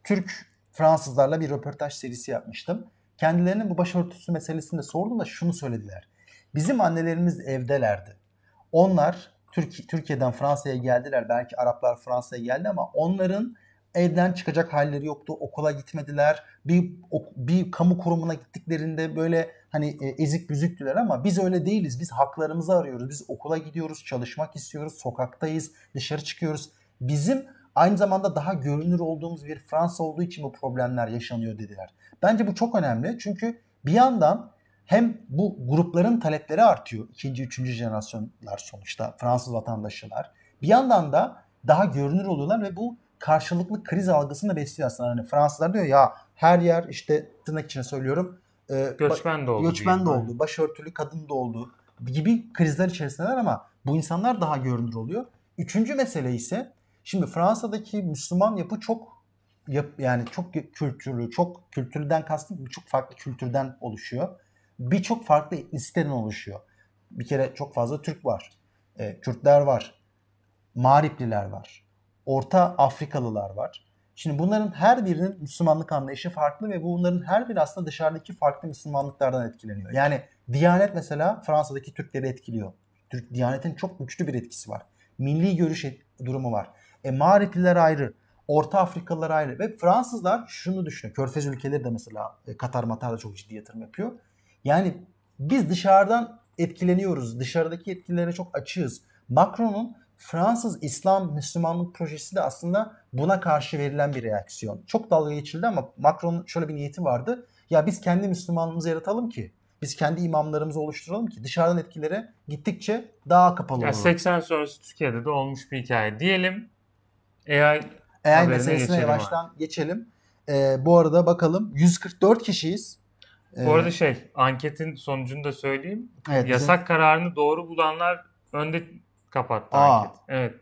Türk Fransızlarla bir röportaj serisi yapmıştım. Kendilerinin bu başörtüsü meselesini de sordum da şunu söylediler. Bizim annelerimiz evdelerdi. Onlar Türk, Türkiye'den Fransa'ya geldiler. Belki Araplar Fransa'ya geldi ama onların evden çıkacak halleri yoktu. Okula gitmediler. Bir bir kamu kurumuna gittiklerinde böyle hani e, ezik büzüktüler ama biz öyle değiliz. Biz haklarımızı arıyoruz. Biz okula gidiyoruz, çalışmak istiyoruz, sokaktayız, dışarı çıkıyoruz. Bizim aynı zamanda daha görünür olduğumuz bir Fransa olduğu için bu problemler yaşanıyor dediler. Bence bu çok önemli. Çünkü bir yandan hem bu grupların talepleri artıyor. ikinci, üçüncü jenerasyonlar sonuçta Fransız vatandaşlar. Bir yandan da daha görünür oluyorlar ve bu karşılıklı kriz algısını da besliyor aslında. Hani Fransızlar diyor ya her yer işte tırnak içine söylüyorum. E, göçmen de oldu. Göçmen de oldu. Başörtülü kadın da oldu gibi krizler içerisindeler ama bu insanlar daha görünür oluyor. Üçüncü mesele ise şimdi Fransa'daki Müslüman yapı çok yap, yani çok kültürlü, çok kültürden kastım birçok farklı kültürden oluşuyor. Birçok farklı etnisiteden oluşuyor. Bir kere çok fazla Türk var. E, Kürtler var. Mağripliler var. Orta Afrikalılar var. Şimdi bunların her birinin Müslümanlık anlayışı farklı ve bunların her biri aslında dışarıdaki farklı Müslümanlıklardan etkileniyor. Yani Diyanet mesela Fransa'daki Türkleri etkiliyor. Türk Diyanet'in çok güçlü bir etkisi var. Milli görüş durumu var. E, Mağripliler ayrı, Orta Afrikalılar ayrı ve Fransızlar şunu düşünüyor. Körfez ülkeleri de mesela e, Katar Matar da çok ciddi yatırım yapıyor. Yani biz dışarıdan etkileniyoruz. Dışarıdaki etkilere çok açığız. Macron'un Fransız İslam Müslümanlık projesi de aslında buna karşı verilen bir reaksiyon. Çok dalga geçildi ama Macron'un şöyle bir niyeti vardı. Ya biz kendi Müslümanlığımızı yaratalım ki biz kendi imamlarımızı oluşturalım ki dışarıdan etkilere gittikçe daha kapalı ya olur. 80 sonrası Türkiye'de de olmuş bir hikaye. Diyelim AI AI meselesine yavaştan abi. geçelim. Ee, bu arada bakalım 144 kişiyiz. Ee, bu arada şey anketin sonucunu da söyleyeyim. Evet, Yasak bizim... kararını doğru bulanlar önde kapattı Aa. anket. Evet.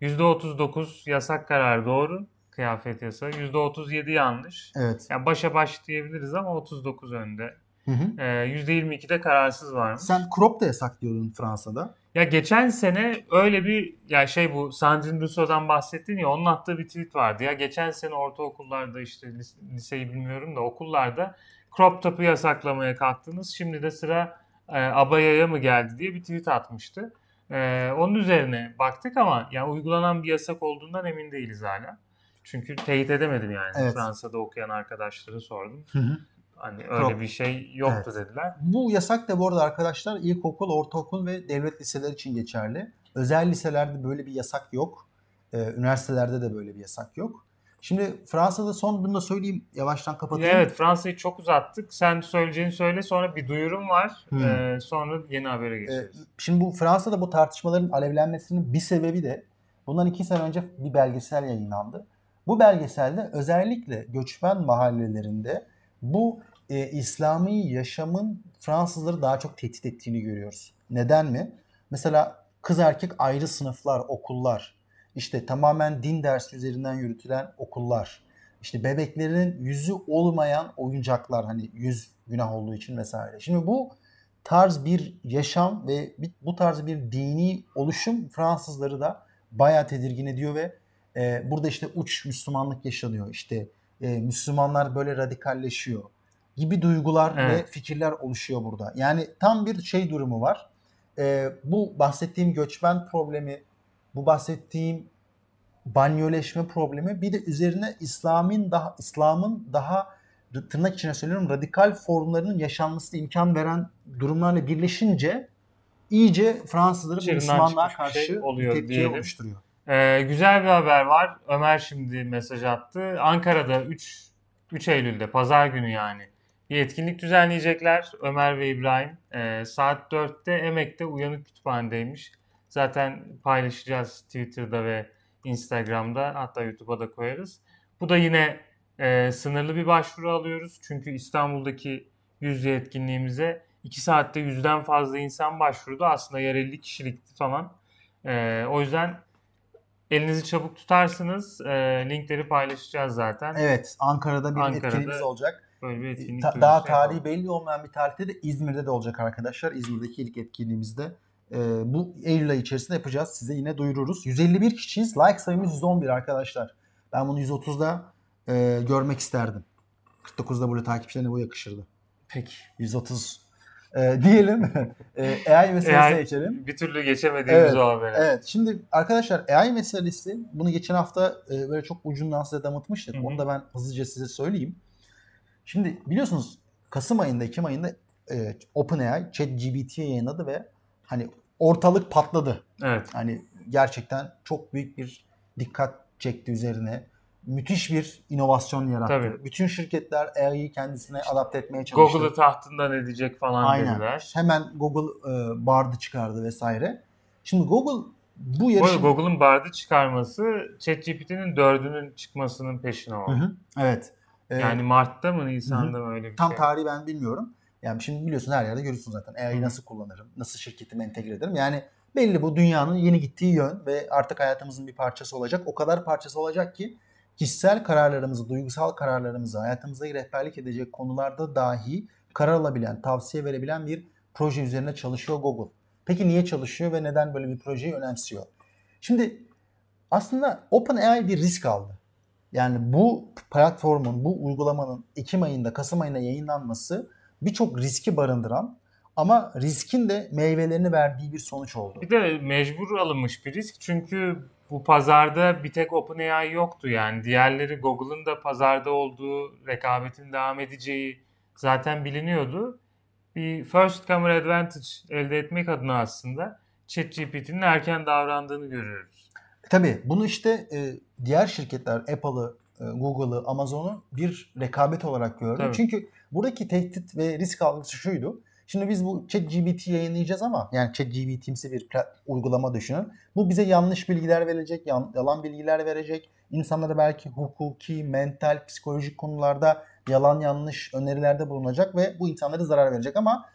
%39 yasak karar doğru. Kıyafet yasağı. %37 yanlış. Evet. Yani başa baş diyebiliriz ama 39 önde. Hı hı. Ee, %22'de kararsız varmış. Sen crop da yasak diyordun Fransa'da. Ya geçen sene öyle bir ya şey bu Sandrine Rousseau'dan bahsettin ya onun attığı bir tweet vardı. Ya geçen sene ortaokullarda işte liseyi bilmiyorum da okullarda crop top'u yasaklamaya kalktınız. Şimdi de sıra e, abayaya mı geldi diye bir tweet atmıştı. Ee, onun üzerine baktık ama yani uygulanan bir yasak olduğundan emin değiliz hala. Çünkü teyit edemedim yani. Evet. Fransa'da okuyan arkadaşları sordum. Hı hı. Hani öyle Yok. bir şey yoktu evet. dediler. Bu yasak da bu arada arkadaşlar ilkokul, ortaokul ve devlet liseler için geçerli. Özel liselerde böyle bir yasak yok. Ee, üniversitelerde de böyle bir yasak yok. Şimdi Fransa'da son bunu da söyleyeyim yavaştan kapatayım. Evet Fransa'yı çok uzattık. Sen söyleyeceğini söyle sonra bir duyurum var. Hmm. Ee, sonra yeni habere geçeriz. Ee, şimdi bu Fransa'da bu tartışmaların alevlenmesinin bir sebebi de bundan iki sene önce bir belgesel yayınlandı. Bu belgeselde özellikle göçmen mahallelerinde bu e, İslami yaşamın Fransızları daha çok tehdit ettiğini görüyoruz. Neden mi? Mesela kız erkek ayrı sınıflar, okullar, işte tamamen din dersi üzerinden yürütülen okullar, işte bebeklerin yüzü olmayan oyuncaklar hani yüz günah olduğu için vesaire. Şimdi bu tarz bir yaşam ve bu tarz bir dini oluşum Fransızları da bayağı tedirgin ediyor ve e, burada işte uç Müslümanlık yaşanıyor. İşte e, Müslümanlar böyle radikalleşiyor gibi duygular evet. ve fikirler oluşuyor burada. Yani tam bir şey durumu var. E, bu bahsettiğim göçmen problemi, bu bahsettiğim banyoleşme problemi bir de üzerine İslam'ın daha İslam'ın daha tırnak içine söylüyorum radikal formlarının yaşanmasına imkan veren durumlarla birleşince iyice Fransızları Müslümanlar karşı şey oluyor tepki diyelim. oluşturuyor. Ee, güzel bir haber var. Ömer şimdi mesaj attı. Ankara'da 3 3 Eylül'de pazar günü yani bir etkinlik düzenleyecekler. Ömer ve İbrahim e, saat 4'te Emek'te Uyanık Kütüphane'deymiş. Zaten paylaşacağız Twitter'da ve Instagram'da hatta YouTube'a da koyarız. Bu da yine e, sınırlı bir başvuru alıyoruz. Çünkü İstanbul'daki yüzde etkinliğimize 2 saatte yüzden fazla insan başvurdu. Aslında yer 50 kişilikti falan. E, o yüzden elinizi çabuk tutarsınız. E, linkleri paylaşacağız zaten. Evet Ankara'da bir Ankara'da etkinliğimiz olacak. Böyle bir etkinlik Ta- daha tarihi belli olmayan bir tarihte de İzmir'de de olacak arkadaşlar. İzmir'deki ilk etkinliğimizde e, bu Eylül ayı içerisinde yapacağız. Size yine duyururuz. 151 kişiyiz. Like sayımız 111 arkadaşlar. Ben bunu 130'da e, görmek isterdim. 49'da böyle takipçilerine bu yakışırdı. Peki. 130 <laughs> e, diyelim. e, AI meselesine AI, geçelim. Bir türlü geçemediğimiz evet, o habere. Evet. Şimdi arkadaşlar AI meselesi bunu geçen hafta e, böyle çok ucundan size damıtmıştık. Hı-hı. Onu da ben hızlıca size söyleyeyim. Şimdi biliyorsunuz Kasım ayında, Ekim ayında e, OpenAI ChatGPT'ye yayınladı ve hani ortalık patladı. Evet. Hani gerçekten çok büyük bir dikkat çekti üzerine müthiş bir inovasyon yarattı. Tabii. Bütün şirketler AI'yi kendisine adapte etmeye çalıştı. Google'ı tahtından edecek falan Aynen. dediler. Hemen Google e, Bard'ı çıkardı vesaire. Şimdi Google bu yarışı... Google'ın Bard'ı çıkarması ChatGPT'nin dördünün çıkmasının peşine oldu. Hı hı. Evet. Ee, yani Mart'ta mı Nisan'da mı öyle bir Tam şey? Tam tarihi ben bilmiyorum. Yani şimdi biliyorsun her yerde görüyorsun zaten. AI'yi nasıl kullanırım, nasıl şirketimi entegre ederim. Yani belli bu dünyanın yeni gittiği yön ve artık hayatımızın bir parçası olacak. O kadar parçası olacak ki kişisel kararlarımızı, duygusal kararlarımızı, hayatımızda rehberlik edecek konularda dahi karar alabilen, tavsiye verebilen bir proje üzerine çalışıyor Google. Peki niye çalışıyor ve neden böyle bir projeyi önemsiyor? Şimdi aslında OpenAI bir risk aldı. Yani bu platformun, bu uygulamanın Ekim ayında, Kasım ayında yayınlanması birçok riski barındıran ama riskin de meyvelerini verdiği bir sonuç oldu. Bir de mecbur alınmış bir risk. Çünkü bu pazarda bir tek OpenAI yoktu yani. Diğerleri Google'ın da pazarda olduğu, rekabetin devam edeceği zaten biliniyordu. Bir first comer advantage elde etmek adına aslında ChatGPT'nin erken davrandığını görüyoruz. E, tabii bunu işte e, diğer şirketler Apple'ı, e, Google'ı, Amazon'u bir rekabet olarak gördü. Tabii. Çünkü buradaki tehdit ve risk algısı şuydu. Şimdi biz bu ChatGPT yayınlayacağız ama yani ChatGPT'imsi bir uygulama düşünün. Bu bize yanlış bilgiler verecek, yalan bilgiler verecek. İnsanlara belki hukuki, mental, psikolojik konularda yalan yanlış önerilerde bulunacak ve bu insanlara zarar verecek ama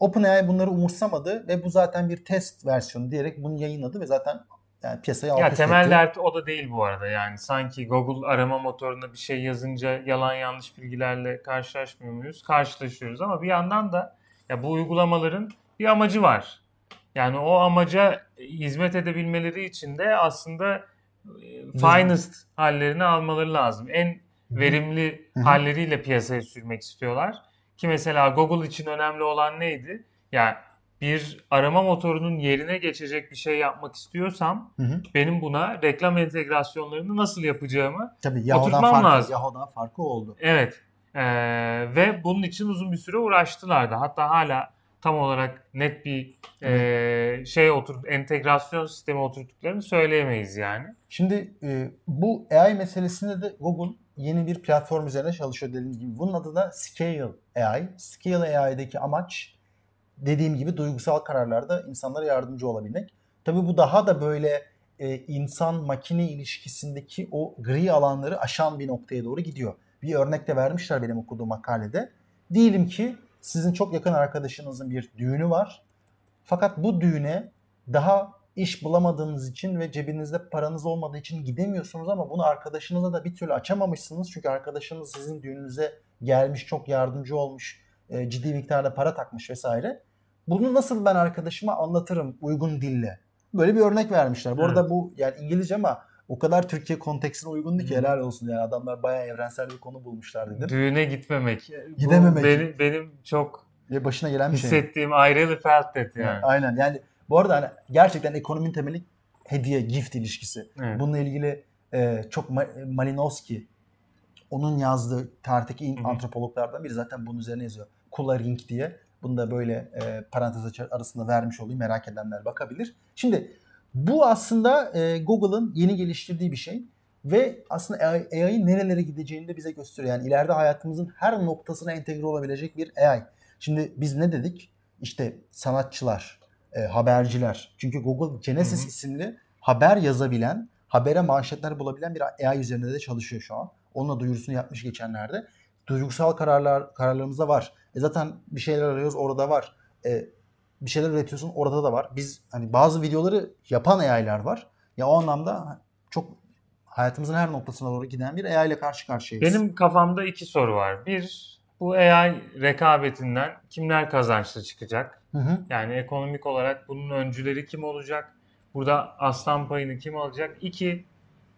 OpenAI bunları umursamadı ve bu zaten bir test versiyonu diyerek bunu yayınladı ve zaten yani piyasayı alt ya temel dert o da değil bu arada yani sanki Google arama motoruna bir şey yazınca yalan yanlış bilgilerle karşılaşmıyor muyuz? Karşılaşıyoruz ama bir yandan da ya bu uygulamaların bir amacı var. Yani o amaca hizmet edebilmeleri için de aslında e, finest hallerini almaları lazım. En verimli halleriyle piyasaya sürmek istiyorlar. Ki mesela Google için önemli olan neydi? Yani bir arama motorunun yerine geçecek bir şey yapmak istiyorsam hı hı. benim buna reklam entegrasyonlarını nasıl yapacağımı Tabii, Yahoo'dan oturtmam farkı, lazım. Yahoo'dan farkı oldu. Evet. Ee, ve bunun için uzun bir süre uğraştılardı. Hatta hala tam olarak net bir e, şey otur entegrasyon sistemi oturttuklarını söyleyemeyiz yani. Şimdi e, bu AI meselesinde de Google yeni bir platform üzerine çalışıyor dediğim gibi. Bunun adı da Scale AI. Scale AI'deki amaç dediğim gibi duygusal kararlarda insanlara yardımcı olabilmek. Tabii bu daha da böyle e, insan makine ilişkisindeki o gri alanları aşan bir noktaya doğru gidiyor. Bir örnek de vermişler benim okuduğum makalede. Diyelim ki sizin çok yakın arkadaşınızın bir düğünü var. Fakat bu düğüne daha iş bulamadığınız için ve cebinizde paranız olmadığı için gidemiyorsunuz ama bunu arkadaşınıza da bir türlü açamamışsınız. Çünkü arkadaşınız sizin düğününüze gelmiş, çok yardımcı olmuş, e, ciddi miktarda para takmış vesaire. Bunu nasıl ben arkadaşıma anlatırım uygun dille? Böyle bir örnek vermişler. Bu Evet. arada bu yani İngilizce ama o kadar Türkiye konteksine uygundu ki helal olsun yani adamlar bayağı evrensel bir konu bulmuşlar dedim. Düğüne gitmemek. Bu Gidememek. Benim, benim çok Ve başına gelen bir şey. hissettiğim I really felt that yani. Aynen yani bu arada hani gerçekten ekonominin temeli hediye gift ilişkisi. Evet. Bununla ilgili e, çok Ma- Malinowski onun yazdığı tarihteki hı. antropologlardan biri zaten bunun üzerine yazıyor. Kula Ring diye. Bunu da böyle e, parantez arasında vermiş olayım. Merak edenler bakabilir. Şimdi bu aslında e, Google'ın yeni geliştirdiği bir şey. Ve aslında AI AI'ın nerelere gideceğini de bize gösteriyor. Yani ileride hayatımızın her noktasına entegre olabilecek bir AI. Şimdi biz ne dedik? İşte sanatçılar, e, haberciler. Çünkü Google Genesis Hı hı. isimli haber yazabilen, habere manşetler bulabilen bir AI üzerinde de çalışıyor şu an. Onunla duyurusunu yapmış geçenlerde. Duygusal kararlar kararlarımızda var. E zaten bir şeyler arıyoruz orada var. E, bir şeyler üretiyorsun orada da var. Biz hani bazı videoları yapan AI'lar var. Ya o anlamda çok hayatımızın her noktasına doğru giden bir AI ile karşı karşıyayız. Benim kafamda iki soru var. Bir, bu AI rekabetinden kimler kazançlı çıkacak? Hı hı. Yani ekonomik olarak bunun öncüleri kim olacak? Burada aslan payını kim alacak? İki,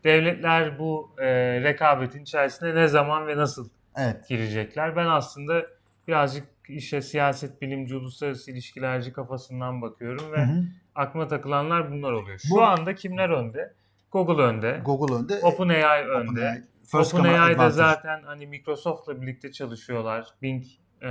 devletler bu e, rekabetin içerisine ne zaman ve nasıl Evet. girecekler? Ben aslında birazcık işe siyaset bilimci, uluslararası ilişkilerci kafasından bakıyorum ve Hı hı. aklıma takılanlar bunlar oluyor. Şu Bu- anda kimler önde? Google önde. Google önde. OpenAI önde. OpenAI, First OpenAI'da zaten hani Microsoft'la birlikte çalışıyorlar. Bing e,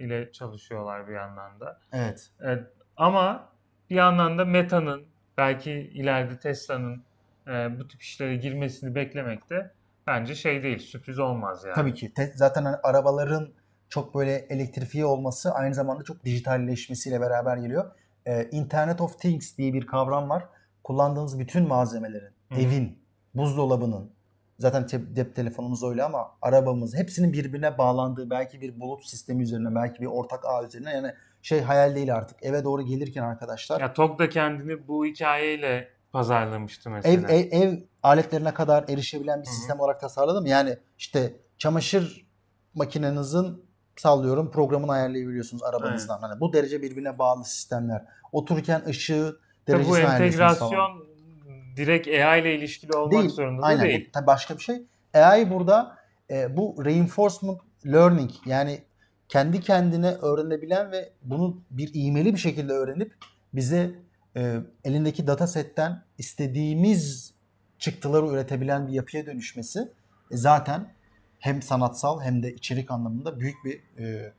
ile çalışıyorlar bir yandan da. Evet. E, ama bir yandan da Meta'nın belki ileride Tesla'nın e, bu tip işlere girmesini beklemek de bence şey değil, sürpriz olmaz yani. Tabii ki. Te- zaten hani arabaların çok böyle elektrifiye olması aynı zamanda çok dijitalleşmesiyle beraber geliyor. Ee, Internet of Things diye bir kavram var. Kullandığımız bütün malzemelerin, Hı evin, buzdolabının, zaten te- cep telefonumuz öyle ama arabamız hepsinin birbirine bağlandığı belki bir bulut sistemi üzerine, belki bir ortak ağ üzerine yani şey hayal değil artık. Eve doğru gelirken arkadaşlar Ya TOG da kendini bu hikayeyle pazarlamıştı ev, mesela. ev, ev aletlerine kadar erişebilen bir Hı hı. sistem olarak tasarladım. Yani işte çamaşır makinenizin sallıyorum programını ayarlayabiliyorsunuz arabanızdan. Hani bu derece birbirine bağlı sistemler. Otururken ışığı Tabii derecesini bu ayarlıyorsunuz falan. entegrasyon direkt AI ile ilişkili olmak Değil. zorunda da Aynen. değil. Tabii başka bir şey. AI burada e, bu reinforcement learning yani kendi kendine öğrenebilen ve bunu bir iğmeli bir şekilde öğrenip bize e, elindeki data setten istediğimiz çıktıları üretebilen bir yapıya dönüşmesi e, zaten hem sanatsal hem de içerik anlamında büyük bir e,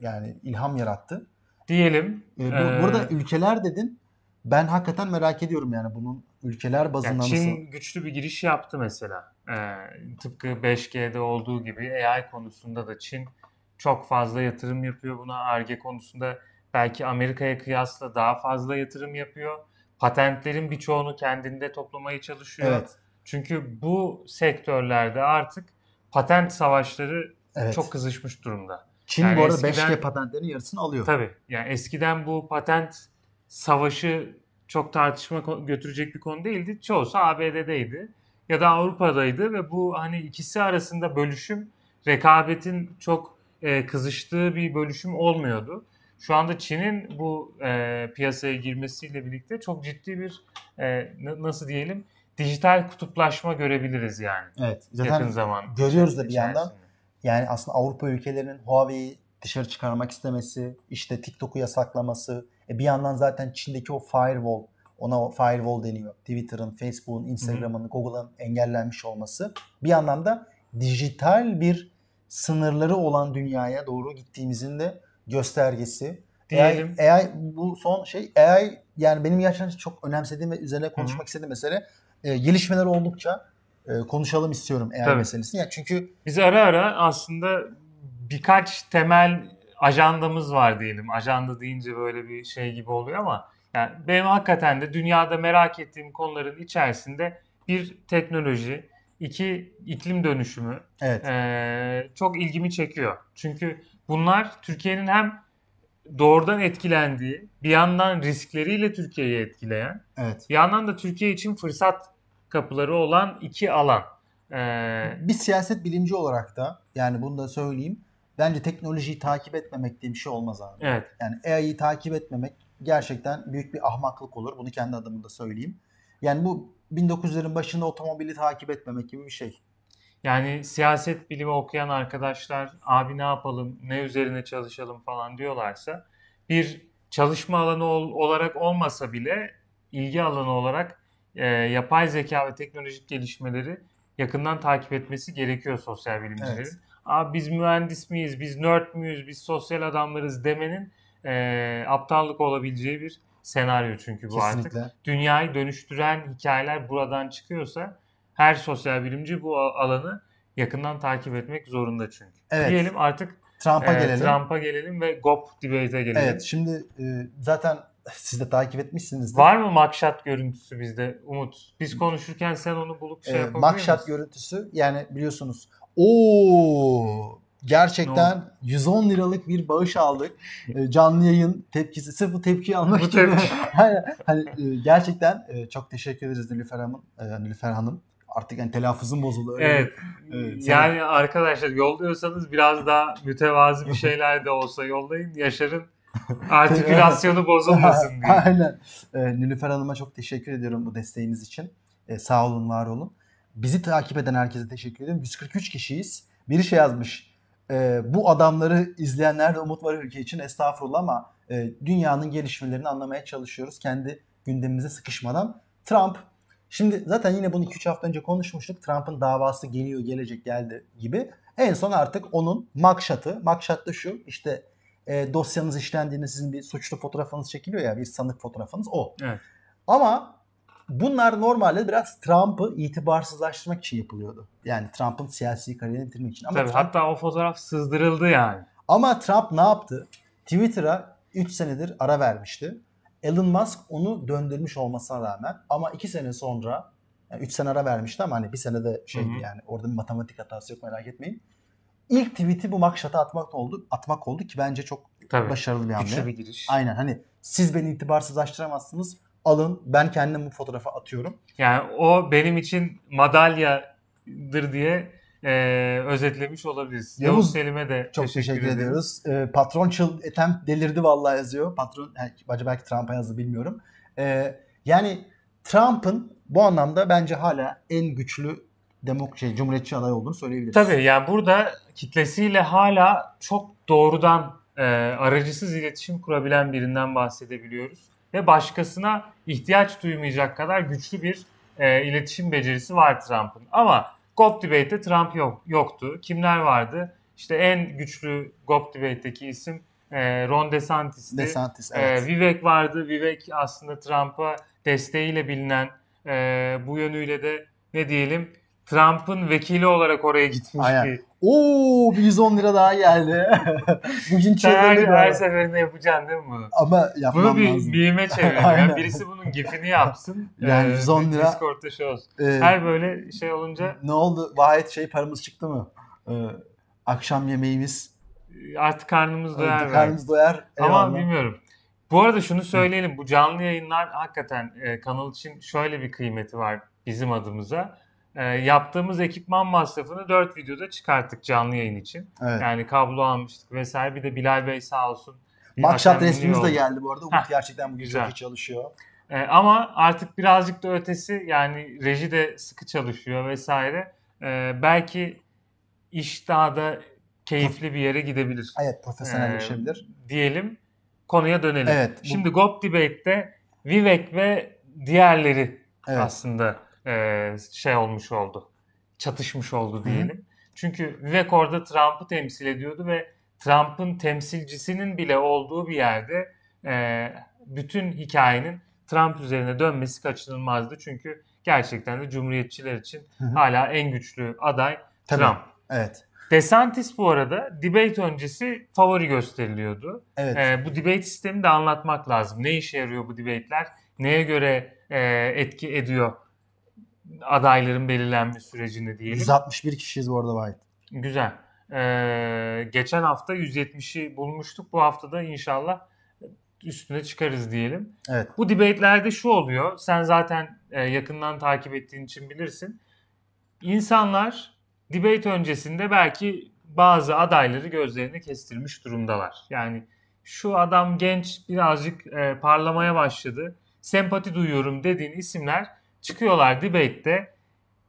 yani ilham yarattı. Diyelim. E, bu, e, burada ülkeler dedin. Ben hakikaten merak ediyorum yani bunun ülkeler bazında Yani nasıl. Çin güçlü bir giriş yaptı mesela. Ee, tıpkı 5G'de olduğu gibi AI konusunda da Çin çok fazla yatırım yapıyor buna. Arge konusunda belki Amerika'ya kıyasla daha fazla yatırım yapıyor. Patentlerin birçoğunu kendinde toplamaya çalışıyor. Evet. Çünkü bu sektörlerde artık patent savaşları Evet. çok kızışmış durumda. Çin Yani bu arada eskiden- 5G patentlerinin yarısını alıyor. Tabii. Yani eskiden bu patent savaşı çok tartışma götürecek bir konu değildi. Çoğusu ABD'deydi ya da Avrupa'daydı ve bu hani ikisi arasında bölüşüm rekabetin çok e, kızıştığı bir bölüşüm olmuyordu. Şu anda Çin'in bu e, piyasaya girmesiyle birlikte çok ciddi bir e, na- nasıl diyelim dijital kutuplaşma görebiliriz yani Evet. yakın Zaten zaman. görüyoruz da bir yandan. içerisinde. yani aslında Avrupa ülkelerinin Huawei'yi dışarı çıkarmak istemesi, işte TikTok'u yasaklaması, e bir yandan zaten Çin'deki o firewall, ona o firewall deniyor. Twitter'ın, Facebook'un, Instagram'ın, Google'ın engellenmiş olması bir anlamda dijital bir sınırları olan dünyaya doğru gittiğimizin de göstergesi. Diyelim. AI, AI bu son şey AI yani benim gerçekten çok önemsediğim ve üzerine konuşmak istediğim mesele e, gelişmeler oldukça e, konuşalım istiyorum AI Tabii. meselesini. Yani çünkü Biz ara ara aslında birkaç temel ajandamız var diyelim. Ajanda deyince böyle bir şey gibi oluyor ama yani benim hakikaten de dünyada merak ettiğim konuların içerisinde bir teknoloji, iki iklim dönüşümü evet eee, çok ilgimi çekiyor. Çünkü bunlar Türkiye'nin hem doğrudan etkilendiği, bir yandan riskleriyle Türkiye'yi etkileyen, evet bir yandan da Türkiye için fırsat kapıları olan iki alan. Eee bir siyaset bilimci olarak da yani bunu da söyleyeyim bence teknolojiyi takip etmemek diye bir şey olmaz abi. Evet. Yani AI'yi takip etmemek gerçekten büyük bir ahmaklık olur. Bunu kendi adımda söyleyeyim. Yani bu 1900'lerin başında otomobili takip etmemek gibi bir şey. Yani siyaset bilimi okuyan arkadaşlar abi ne yapalım, ne üzerine çalışalım falan diyorlarsa bir çalışma alanı ol, olarak olmasa bile ilgi alanı olarak e, yapay zeka ve teknolojik gelişmeleri yakından takip etmesi gerekiyor sosyal bilimcilerin. Evet. Abi biz mühendis miyiz, biz nerd müyüz, biz sosyal adamlarız demenin e, aptallık olabileceği bir senaryo çünkü bu artık. Kesinlikle. Dünyayı dönüştüren hikayeler buradan çıkıyorsa her sosyal bilimci bu alanı yakından takip etmek zorunda çünkü. Evet. Diyelim artık Trump'a e, gelelim. Trump'a gelelim ve GOP debate'e gelelim. Evet şimdi e, zaten siz de takip etmişsinizdir. Var mı makşat görüntüsü bizde Umut? Biz konuşurken sen onu bulup şey e, yapabilir Makşat misin? görüntüsü yani biliyorsunuz. Oo gerçekten 110 liralık bir bağış aldık. E, canlı yayın tepkisi sırf bu tepkiyi almak Bu için. tepki. <laughs> Hani e, gerçekten e, çok teşekkür ederiz Nilüfer Hanım. E, Nilüfer Hanım. Artık yani telaffuzum bozuldu. Öyle Evet. Evet, yani arkadaşlar yolluyorsanız biraz daha mütevazı bir <laughs> şeyler de olsa yollayın. Yaşar'ın artikülasyonu <laughs> bozulmasın diye. Aynen. Ee, Nilüfer Hanım'a çok teşekkür ediyorum bu desteğiniz için. Ee, sağ olun, var olun. Bizi takip eden herkese teşekkür ediyorum. 143 kişiyiz. Biri şey yazmış. Ee, bu adamları izleyenler de umut var ülke için estağfurullah ama e, dünyanın gelişmelerini anlamaya çalışıyoruz. Kendi gündemimize sıkışmadan. Trump Şimdi zaten yine bunu 2-3 hafta önce konuşmuştuk. Trump'ın davası geliyor, gelecek, geldi gibi. En son artık onun makşatı. Makşat da şu işte e, dosyanız işlendiğinde sizin bir suçlu fotoğrafınız çekiliyor ya bir sanık fotoğrafınız o. Evet. Ama bunlar normalde biraz Trump'ı itibarsızlaştırmak için yapılıyordu. Yani Trump'ın siyasi kariyerini bitirmek için. Ama Tabii, Trump, hatta o fotoğraf sızdırıldı yani. ama Trump ne yaptı? Twitter'a 3 senedir ara vermişti. Elon Musk onu döndürmüş olmasına rağmen ama 2 sene sonra yani 3 sene ara vermişti ama hani bir sene de şeydi yani orada bir matematik hatası yok merak etmeyin. İlk tweet'i bu makşata atmak oldu. Atmak oldu ki bence çok Tabii. başarılı bir hamle. Güçlü bir giriş. Aynen hani siz beni itibarsızlaştıramazsınız. Alın ben kendim bu fotoğrafı atıyorum. Yani o benim için madalyadır diye e, özetlemiş olabiliriz. Yavuz, Yavuz Selim'e de Çok teşekkür, ediyoruz. Ee, patron çıl etem delirdi vallahi yazıyor. Patron acaba belki Trump'a yazdı bilmiyorum. Ee, yani Trump'ın bu anlamda bence hala en güçlü demok şey, cumhuriyetçi aday olduğunu söyleyebiliriz. Tabii yani burada kitlesiyle hala çok doğrudan e, aracısız iletişim kurabilen birinden bahsedebiliyoruz. Ve başkasına ihtiyaç duymayacak kadar güçlü bir e, iletişim becerisi var Trump'ın. Ama GOP debate'de Trump yok, yoktu. Kimler vardı? İşte en güçlü GOP debate'deki isim e, Ron DeSantis'ti. DeSantis Ee, evet. Vivek vardı. Vivek aslında Trump'a desteğiyle bilinen e, bu yönüyle de ne diyelim Trump'ın vekili olarak oraya gitmiş Aynen. bir. Oo bir 110 lira daha geldi. <laughs> Bugün her, çevirdi her bu. seferinde yapacaksın değil mi bunu? Ama yapmam Bunu bir lazım. meme <laughs> çevirelim. Yani birisi bunun gifini yapsın. <laughs> Yani Ee, 110 bir lira- Discord'da şey olsun. Ee, Her böyle şey olunca ne oldu? Vahit şey paramız çıktı mı? Ee, akşam yemeğimiz. artık karnımız doyar. belki. Karnımız doyar. Ama bilmiyorum. Bu arada şunu söyleyelim. Bu canlı yayınlar hakikaten e, kanal için şöyle bir kıymeti var bizim adımıza. E, yaptığımız ekipman masrafını 4 videoda çıkarttık canlı yayın için. Evet. Yani kablo almıştık vesaire. Bir de Bilal Bey sağ olsun. atemini resmimiz de geldi bu arada. Umut Heh, gerçekten bugün güzel. çok iyi çalışıyor. E, ama artık birazcık da ötesi yani reji de sıkı çalışıyor vesaire. E, belki iş daha da keyifli bir yere gidebilir. Evet profesyonelleşebilir. diyelim konuya dönelim. Evet, bu- Şimdi GOP Debate'de Vivek ve diğerleri Evet. aslında e, şey olmuş oldu. Çatışmış oldu diyelim. Çünkü Vivek orada Trump'ı temsil ediyordu ve Trump'ın temsilcisinin bile olduğu bir yerde e, bütün hikayenin Trump üzerine dönmesi kaçınılmazdı. Çünkü gerçekten de cumhuriyetçiler için Hı hı. hala en güçlü aday Tabii. Trump. Evet. DeSantis bu arada debate öncesi favori gösteriliyordu. Evet. Ee, bu debate sistemi de anlatmak lazım. Ne işe yarıyor bu debate'ler? Neye göre e, etki ediyor adayların belirlenme sürecini diyelim. 161 kişiyiz bu arada Vahit. Güzel. Ee, geçen hafta 170'i bulmuştuk. Bu hafta da inşallah üstüne çıkarız diyelim. Evet. Bu debate'lerde şu oluyor. Sen zaten e, yakından takip ettiğin için bilirsin. İnsanlar debate öncesinde belki bazı adayları gözlerini kestirmiş durumdalar. Yani şu adam genç birazcık e, parlamaya başladı. Sempati duyuyorum dediğin isimler çıkıyorlar debate'de.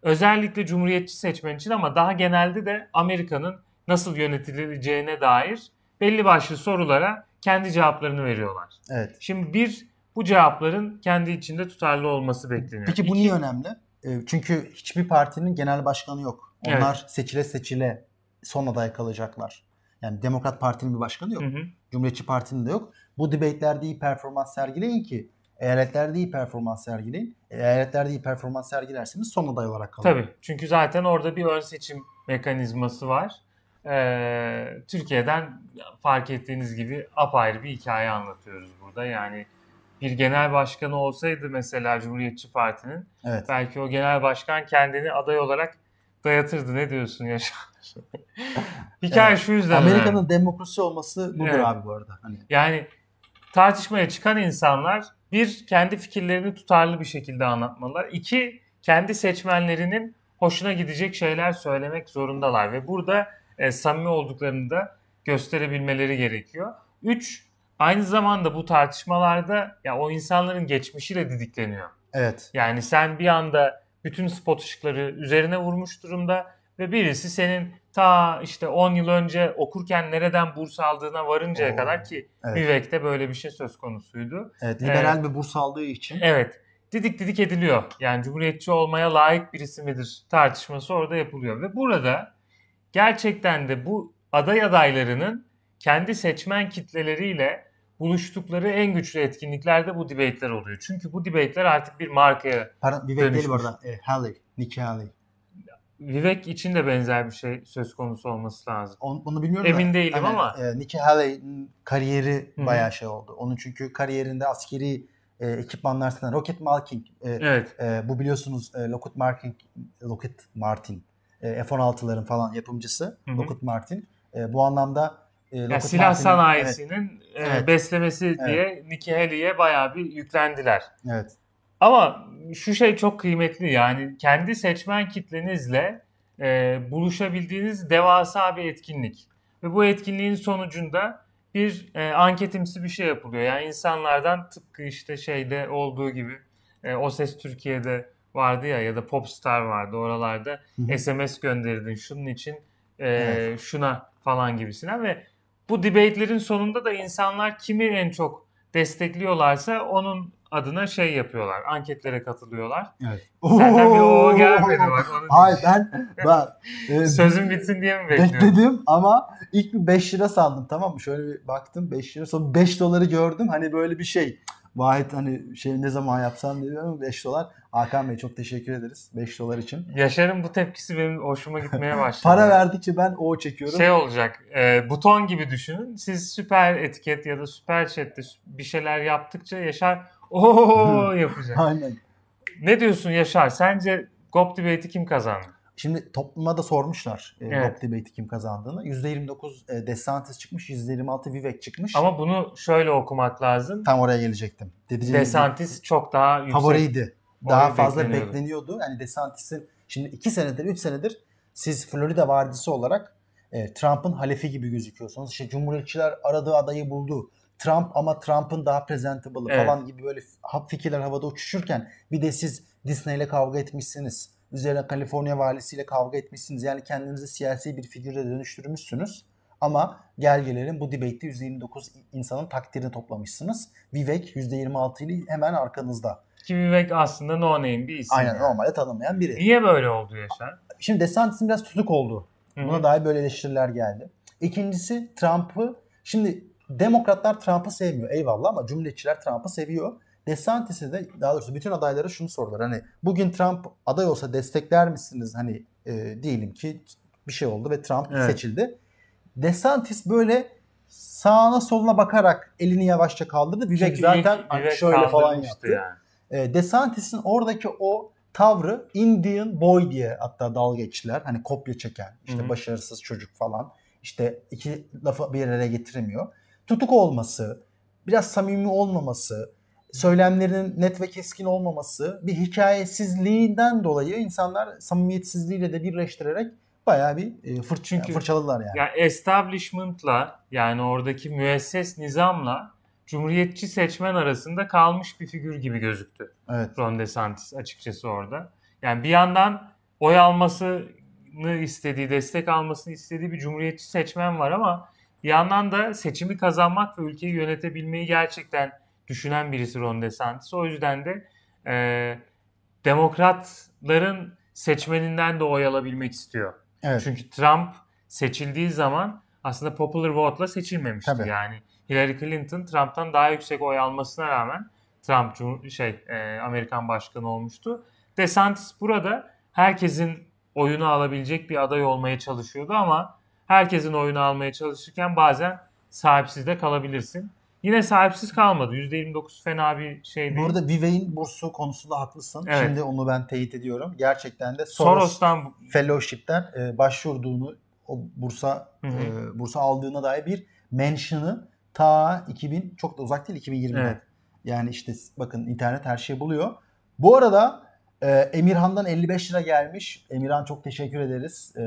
Özellikle Cumhuriyetçi seçmen için ama daha genelde de Amerika'nın nasıl yönetileceğine dair belli başlı sorulara kendi cevaplarını veriyorlar. Evet. Şimdi bir bu cevapların kendi içinde tutarlı olması bekleniyor. Peki bu İki- niye önemli? E, Çünkü hiçbir partinin genel başkanı yok. Evet. Onlar seçile seçile son aday kalacaklar. Yani Demokrat Parti'nin bir başkanı yok. Hı hı. Cumhuriyetçi Parti'nin de yok. Bu debate'lerde iyi performans sergileyin ki eyaletlerde iyi performans sergileyin. Eyaletlerde iyi performans sergilerseniz son aday olarak kalın. Tabii. Çünkü zaten orada bir ön seçim mekanizması var. Ee, Türkiye'den fark ettiğiniz gibi apayrı bir hikaye anlatıyoruz burada. Yani bir genel başkanı olsaydı mesela Cumhuriyetçi Parti'nin Evet. belki o genel başkan kendini aday olarak dayatırdı. Ne diyorsun Yaşar? <laughs> Hikaye Evet. şu yüzden. Amerika'nın demokrasi olması budur Evet. abi bu arada. Hani Yani tartışmaya çıkan insanlar bir kendi fikirlerini tutarlı bir şekilde anlatmalılar. İki kendi seçmenlerinin hoşuna gidecek şeyler söylemek zorundalar ve burada e, samimi olduklarını da gösterebilmeleri gerekiyor. Üç aynı zamanda bu tartışmalarda ya o insanların geçmişiyle didikleniyor. evet. Yani sen bir anda bütün spot ışıkları üzerine vurmuş durumda ve birisi senin ta işte 10 yıl önce okurken nereden burs aldığına varıncaya Oo, kadar ki evet. Vivek'te böyle bir şey söz konusuydu. Evet, liberal bir burs aldığı için. Evet. Didik didik ediliyor. Yani cumhuriyetçi olmaya layık birisi midir tartışması orada yapılıyor. Ve burada gerçekten de bu aday adaylarının kendi seçmen kitleleriyle buluştukları en güçlü etkinliklerde bu debate'ler oluyor. Çünkü bu debate'ler artık bir markaya Pardon, Vivek değil bu Dönüşmüş. arada. E, Haley. Nikki Haley. Vivek için de benzer bir şey söz konusu olması lazım. Onu, onu bilmiyorum Emin da, değilim hani, ama. E, Nikki Haley'in kariyeri Hı hı. bayağı şey oldu. Onun çünkü kariyerinde askeri e, ekipmanlar satan Rocket Marking. E, Evet. e, bu biliyorsunuz e, Lockheed Martin, Lockheed Martin e, F-16'ların falan yapımcısı Hı hı. Lockheed Martin. E, bu anlamda e, Yani silah Martin'in- sanayisinin e, Evet. beslemesi diye Nikki Haley'e bayağı bir yüklendiler. Evet, evet. Ama şu şey çok kıymetli yani kendi seçmen kitlenizle e, buluşabildiğiniz devasa bir etkinlik. Ve bu etkinliğin sonucunda bir e, anketimsi bir şey yapılıyor. Yani insanlardan tıpkı işte şeyde olduğu gibi e, O Ses Türkiye'de vardı ya ya da Popstar vardı oralarda Hı hı. SMS gönderirdin şunun için e, Evet. şuna falan gibisinden ve bu debate'lerin sonunda da insanlar kimi en çok destekliyorlarsa onun adına şey yapıyorlar. Anketlere katılıyorlar. evet. Senden bir o <laughs> gelmedi bak. Onu Hayır ben, ben <laughs> e, Sözün bitsin diye mi bekliyorsun? Bekledim ama ilk bir 5 lira sandım tamam mı? Şöyle bir baktım 5 lira sonra 5 doları gördüm. Hani böyle bir şey. Vahit hani şey ne zaman yapsam diyorum 5 dolar. Hakan Bey çok teşekkür ederiz 5 dolar için. Yaşar'ın bu tepkisi benim hoşuma gitmeye <laughs> başladı. Para verdikçe ben o çekiyorum. Şey olacak, e, buton gibi düşünün. Siz süper etiket ya da süper chatte bir şeyler yaptıkça Yaşar ooo yapacak. Aynen. ne diyorsun Yaşar? Sence GOP debate'i kim kazandı? Şimdi topluma da sormuşlar e, Evet. Top Debate'i kim kazandığını. %29 e, DeSantis çıkmış, %26 Vivek çıkmış. Ama bunu şöyle okumak lazım. Tam oraya gelecektim. Dediğim DeSantis çok daha yüksek. favoriydi. Daha fazla bekleniyordu. bekleniyordu. Yani DeSantis'in şimdi 2 senedir 3 senedir siz Florida Vadisi olarak e, Trump'ın halefi gibi gözüküyorsunuz. İşte Cumhuriyetçiler aradığı adayı buldu. Trump ama Trump'ın daha presentable'ı Evet. falan gibi böyle fikirler havada uçuşurken bir de siz Disney ile kavga etmişsiniz. Üzerine Kaliforniya valisiyle kavga etmişsiniz. Yani kendinizi siyasi bir figüre dönüştürmüşsünüz. Ama gel gelelim bu debate'de %29 insanın takdirini toplamışsınız. Vivek %26 ile hemen arkanızda. Ki Vivek aslında no name bir isim. Aynen yani. normalde tanınmayan biri. Niye böyle oldu Yaşar? Şimdi DeSantis'in biraz tutuk oldu. Hı hı. Buna dair böyle eleştiriler geldi. İkincisi Trump'ı şimdi Demokratlar Trump'ı sevmiyor eyvallah ama Cumhuriyetçiler Trump'ı seviyor. DeSantis'e de daha doğrusu bütün adaylara şunu sordular. Hani bugün Trump aday olsa destekler misiniz? Hani e, diyelim ki bir şey oldu ve Trump Evet. seçildi. DeSantis böyle sağına soluna bakarak elini yavaşça kaldırdı. Vivek Çünkü zaten ilk hani Vivek şöyle falan yaptı. Yani. E, DeSantis'in oradaki o tavrı Indian boy diye hatta dalga geçtiler. Hani kopya çeken, işte Hı hı. başarısız çocuk falan. İşte iki lafı bir araya getiremiyor. Tutuk olması, biraz samimi olmaması, söylemlerinin net ve keskin olmaması, bir hikayesizliğinden dolayı insanlar samimiyetsizliğiyle de birleştirerek bayağı bir e, fır, Çünkü- fırçaladılar yani. Yani establishment'la yani oradaki müesses nizamla cumhuriyetçi seçmen arasında kalmış bir figür gibi gözüktü Evet. Ron DeSantis açıkçası orada. Yani bir yandan oy almasını istediği, destek almasını istediği bir cumhuriyetçi seçmen var ama bir yandan da seçimi kazanmak ve ülkeyi yönetebilmeyi gerçekten düşünen birisi Ron DeSantis. O yüzden de e, demokratların seçmeninden de oy alabilmek istiyor. Evet. Çünkü Trump seçildiği zaman aslında popular vote'la seçilmemişti. Tabii. Yani Hillary Clinton Trump'tan daha yüksek oy almasına rağmen Trump şey e, Amerikan başkanı olmuştu. DeSantis burada herkesin oyunu alabilecek bir aday olmaya çalışıyordu ama herkesin oyunu almaya çalışırken bazen sahipsiz de kalabilirsin. Yine sahipsiz kalmadı. %29 fena bir şey değil. Burada Vivek'in bursu konusunda haklısın. Evet. Şimdi onu ben teyit ediyorum. Gerçekten de Soros Soros'tan Fellowship'ten e, başvurduğunu, o bursa Hı hı. e, bursa aldığına dair bir mention'ı ta 2000 çok da uzak değil 2020'de. Evet. Yani işte bakın internet her şeyi buluyor. Bu arada e, Emirhan'dan 55 lira gelmiş. Emirhan çok teşekkür ederiz. E,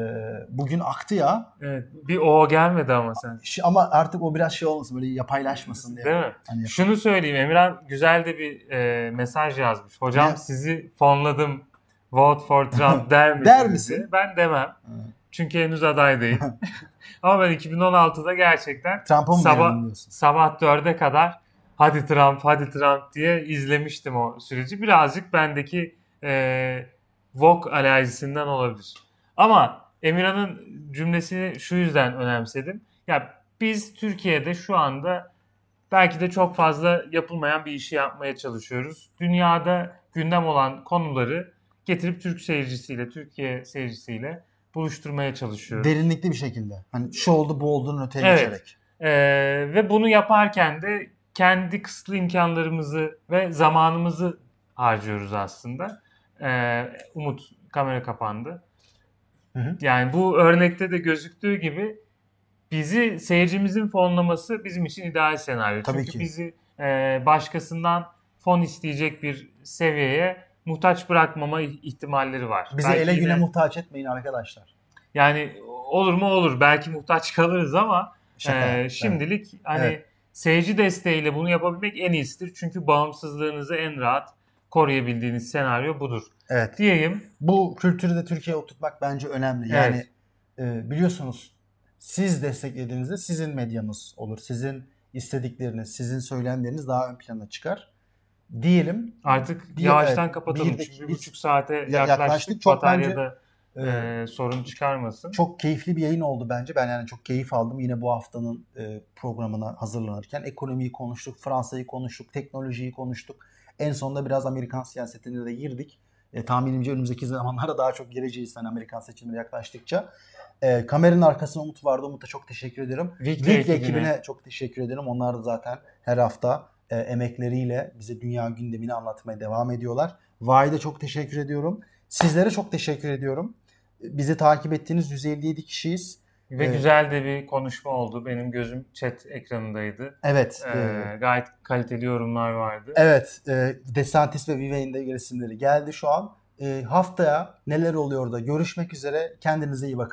bugün aktı ya. evet, bir o gelmedi ama sen. Ama artık o biraz şey olmasın böyle yapaylaşmasın diye. Değil mi? Hani Şunu söyleyeyim Emirhan güzel de bir e, mesaj yazmış. Hocam Ne? sizi fonladım. Vote for Trump <laughs> der misiniz? Der misin? diye. Ben demem. Evet. Çünkü henüz aday değil. <laughs> Ama ben 2016'da gerçekten Sabah- sabah 4'e kadar hadi Trump hadi Trump diye izlemiştim o süreci. Birazcık bendeki e, Vogue alerjisinden olabilir. Ama Emirhan'ın cümlesini şu yüzden önemsedim. Ya biz Türkiye'de şu anda belki de çok fazla yapılmayan bir işi yapmaya çalışıyoruz. Dünyada gündem olan konuları getirip Türk seyircisiyle, Türkiye seyircisiyle buluşturmaya çalışıyoruz. Derinlikli bir şekilde. Hani şu oldu bu olduğunun öteye Evet. geçerek. Ee, ve bunu yaparken de kendi kısıtlı imkanlarımızı ve zamanımızı harcıyoruz aslında. Ee, Umut kamera kapandı. Hı hı. Yani bu örnekte de gözüktüğü gibi bizi seyircimizin fonlaması bizim için ideal senaryo. Tabii Çünkü ki. bizi e, başkasından fon isteyecek bir seviyeye muhtaç bırakmama ihtimalleri var. Bizi Belki ele güne muhtaç etmeyin arkadaşlar. Yani olur mu olur. Belki muhtaç kalırız ama Şaka. ee, Evet. şimdilik hani Evet. seyirci desteğiyle bunu yapabilmek en iyisidir. Çünkü bağımsızlığınızı en rahat koruyabildiğiniz senaryo budur. Evet. Diyeyim. Bu kültürü de Türkiye'ye oturtmak bence önemli. Yani e, biliyorsunuz siz desteklediğinizde sizin medyanız olur. Sizin istedikleriniz, sizin söylemleriniz daha ön plana çıkar. Diyelim. Artık Bir- yavaştan evet, kapatalım. bir Çünkü bir bir- buçuk saate Ya- yaklaştık. yaklaştık. Çok Bataryada e, e, sorun çıkarmasın. çok keyifli bir yayın oldu bence. Ben yani çok keyif aldım yine bu haftanın e, programına hazırlanırken. Ekonomiyi konuştuk, Fransa'yı konuştuk, teknolojiyi konuştuk. En sonunda biraz Amerikan siyasetine de girdik. E, tahminimce önümüzdeki zamanlarda daha çok gireceğiz hani Amerikan seçimleri yaklaştıkça. E, kameranın arkasında Umut vardı. Umut'a çok teşekkür ederim. Vikle ekibine. ekibine çok teşekkür ederim. Onlar da zaten her hafta e, emekleriyle bize dünya gündemini anlatmaya devam ediyorlar. Vahide çok teşekkür ediyorum. Sizlere çok teşekkür ediyorum. Bizi takip ettiğiniz 157 kişiyiz. Ve Evet. güzel de bir konuşma oldu. Benim gözüm chat ekranındaydı. Evet. Ee, e, gayet kaliteli yorumlar vardı. evet. E, DeSantis ve Vivek'in de resimleri geldi şu an. E, haftaya neler oluyor da görüşmek üzere. Kendinize iyi bakın.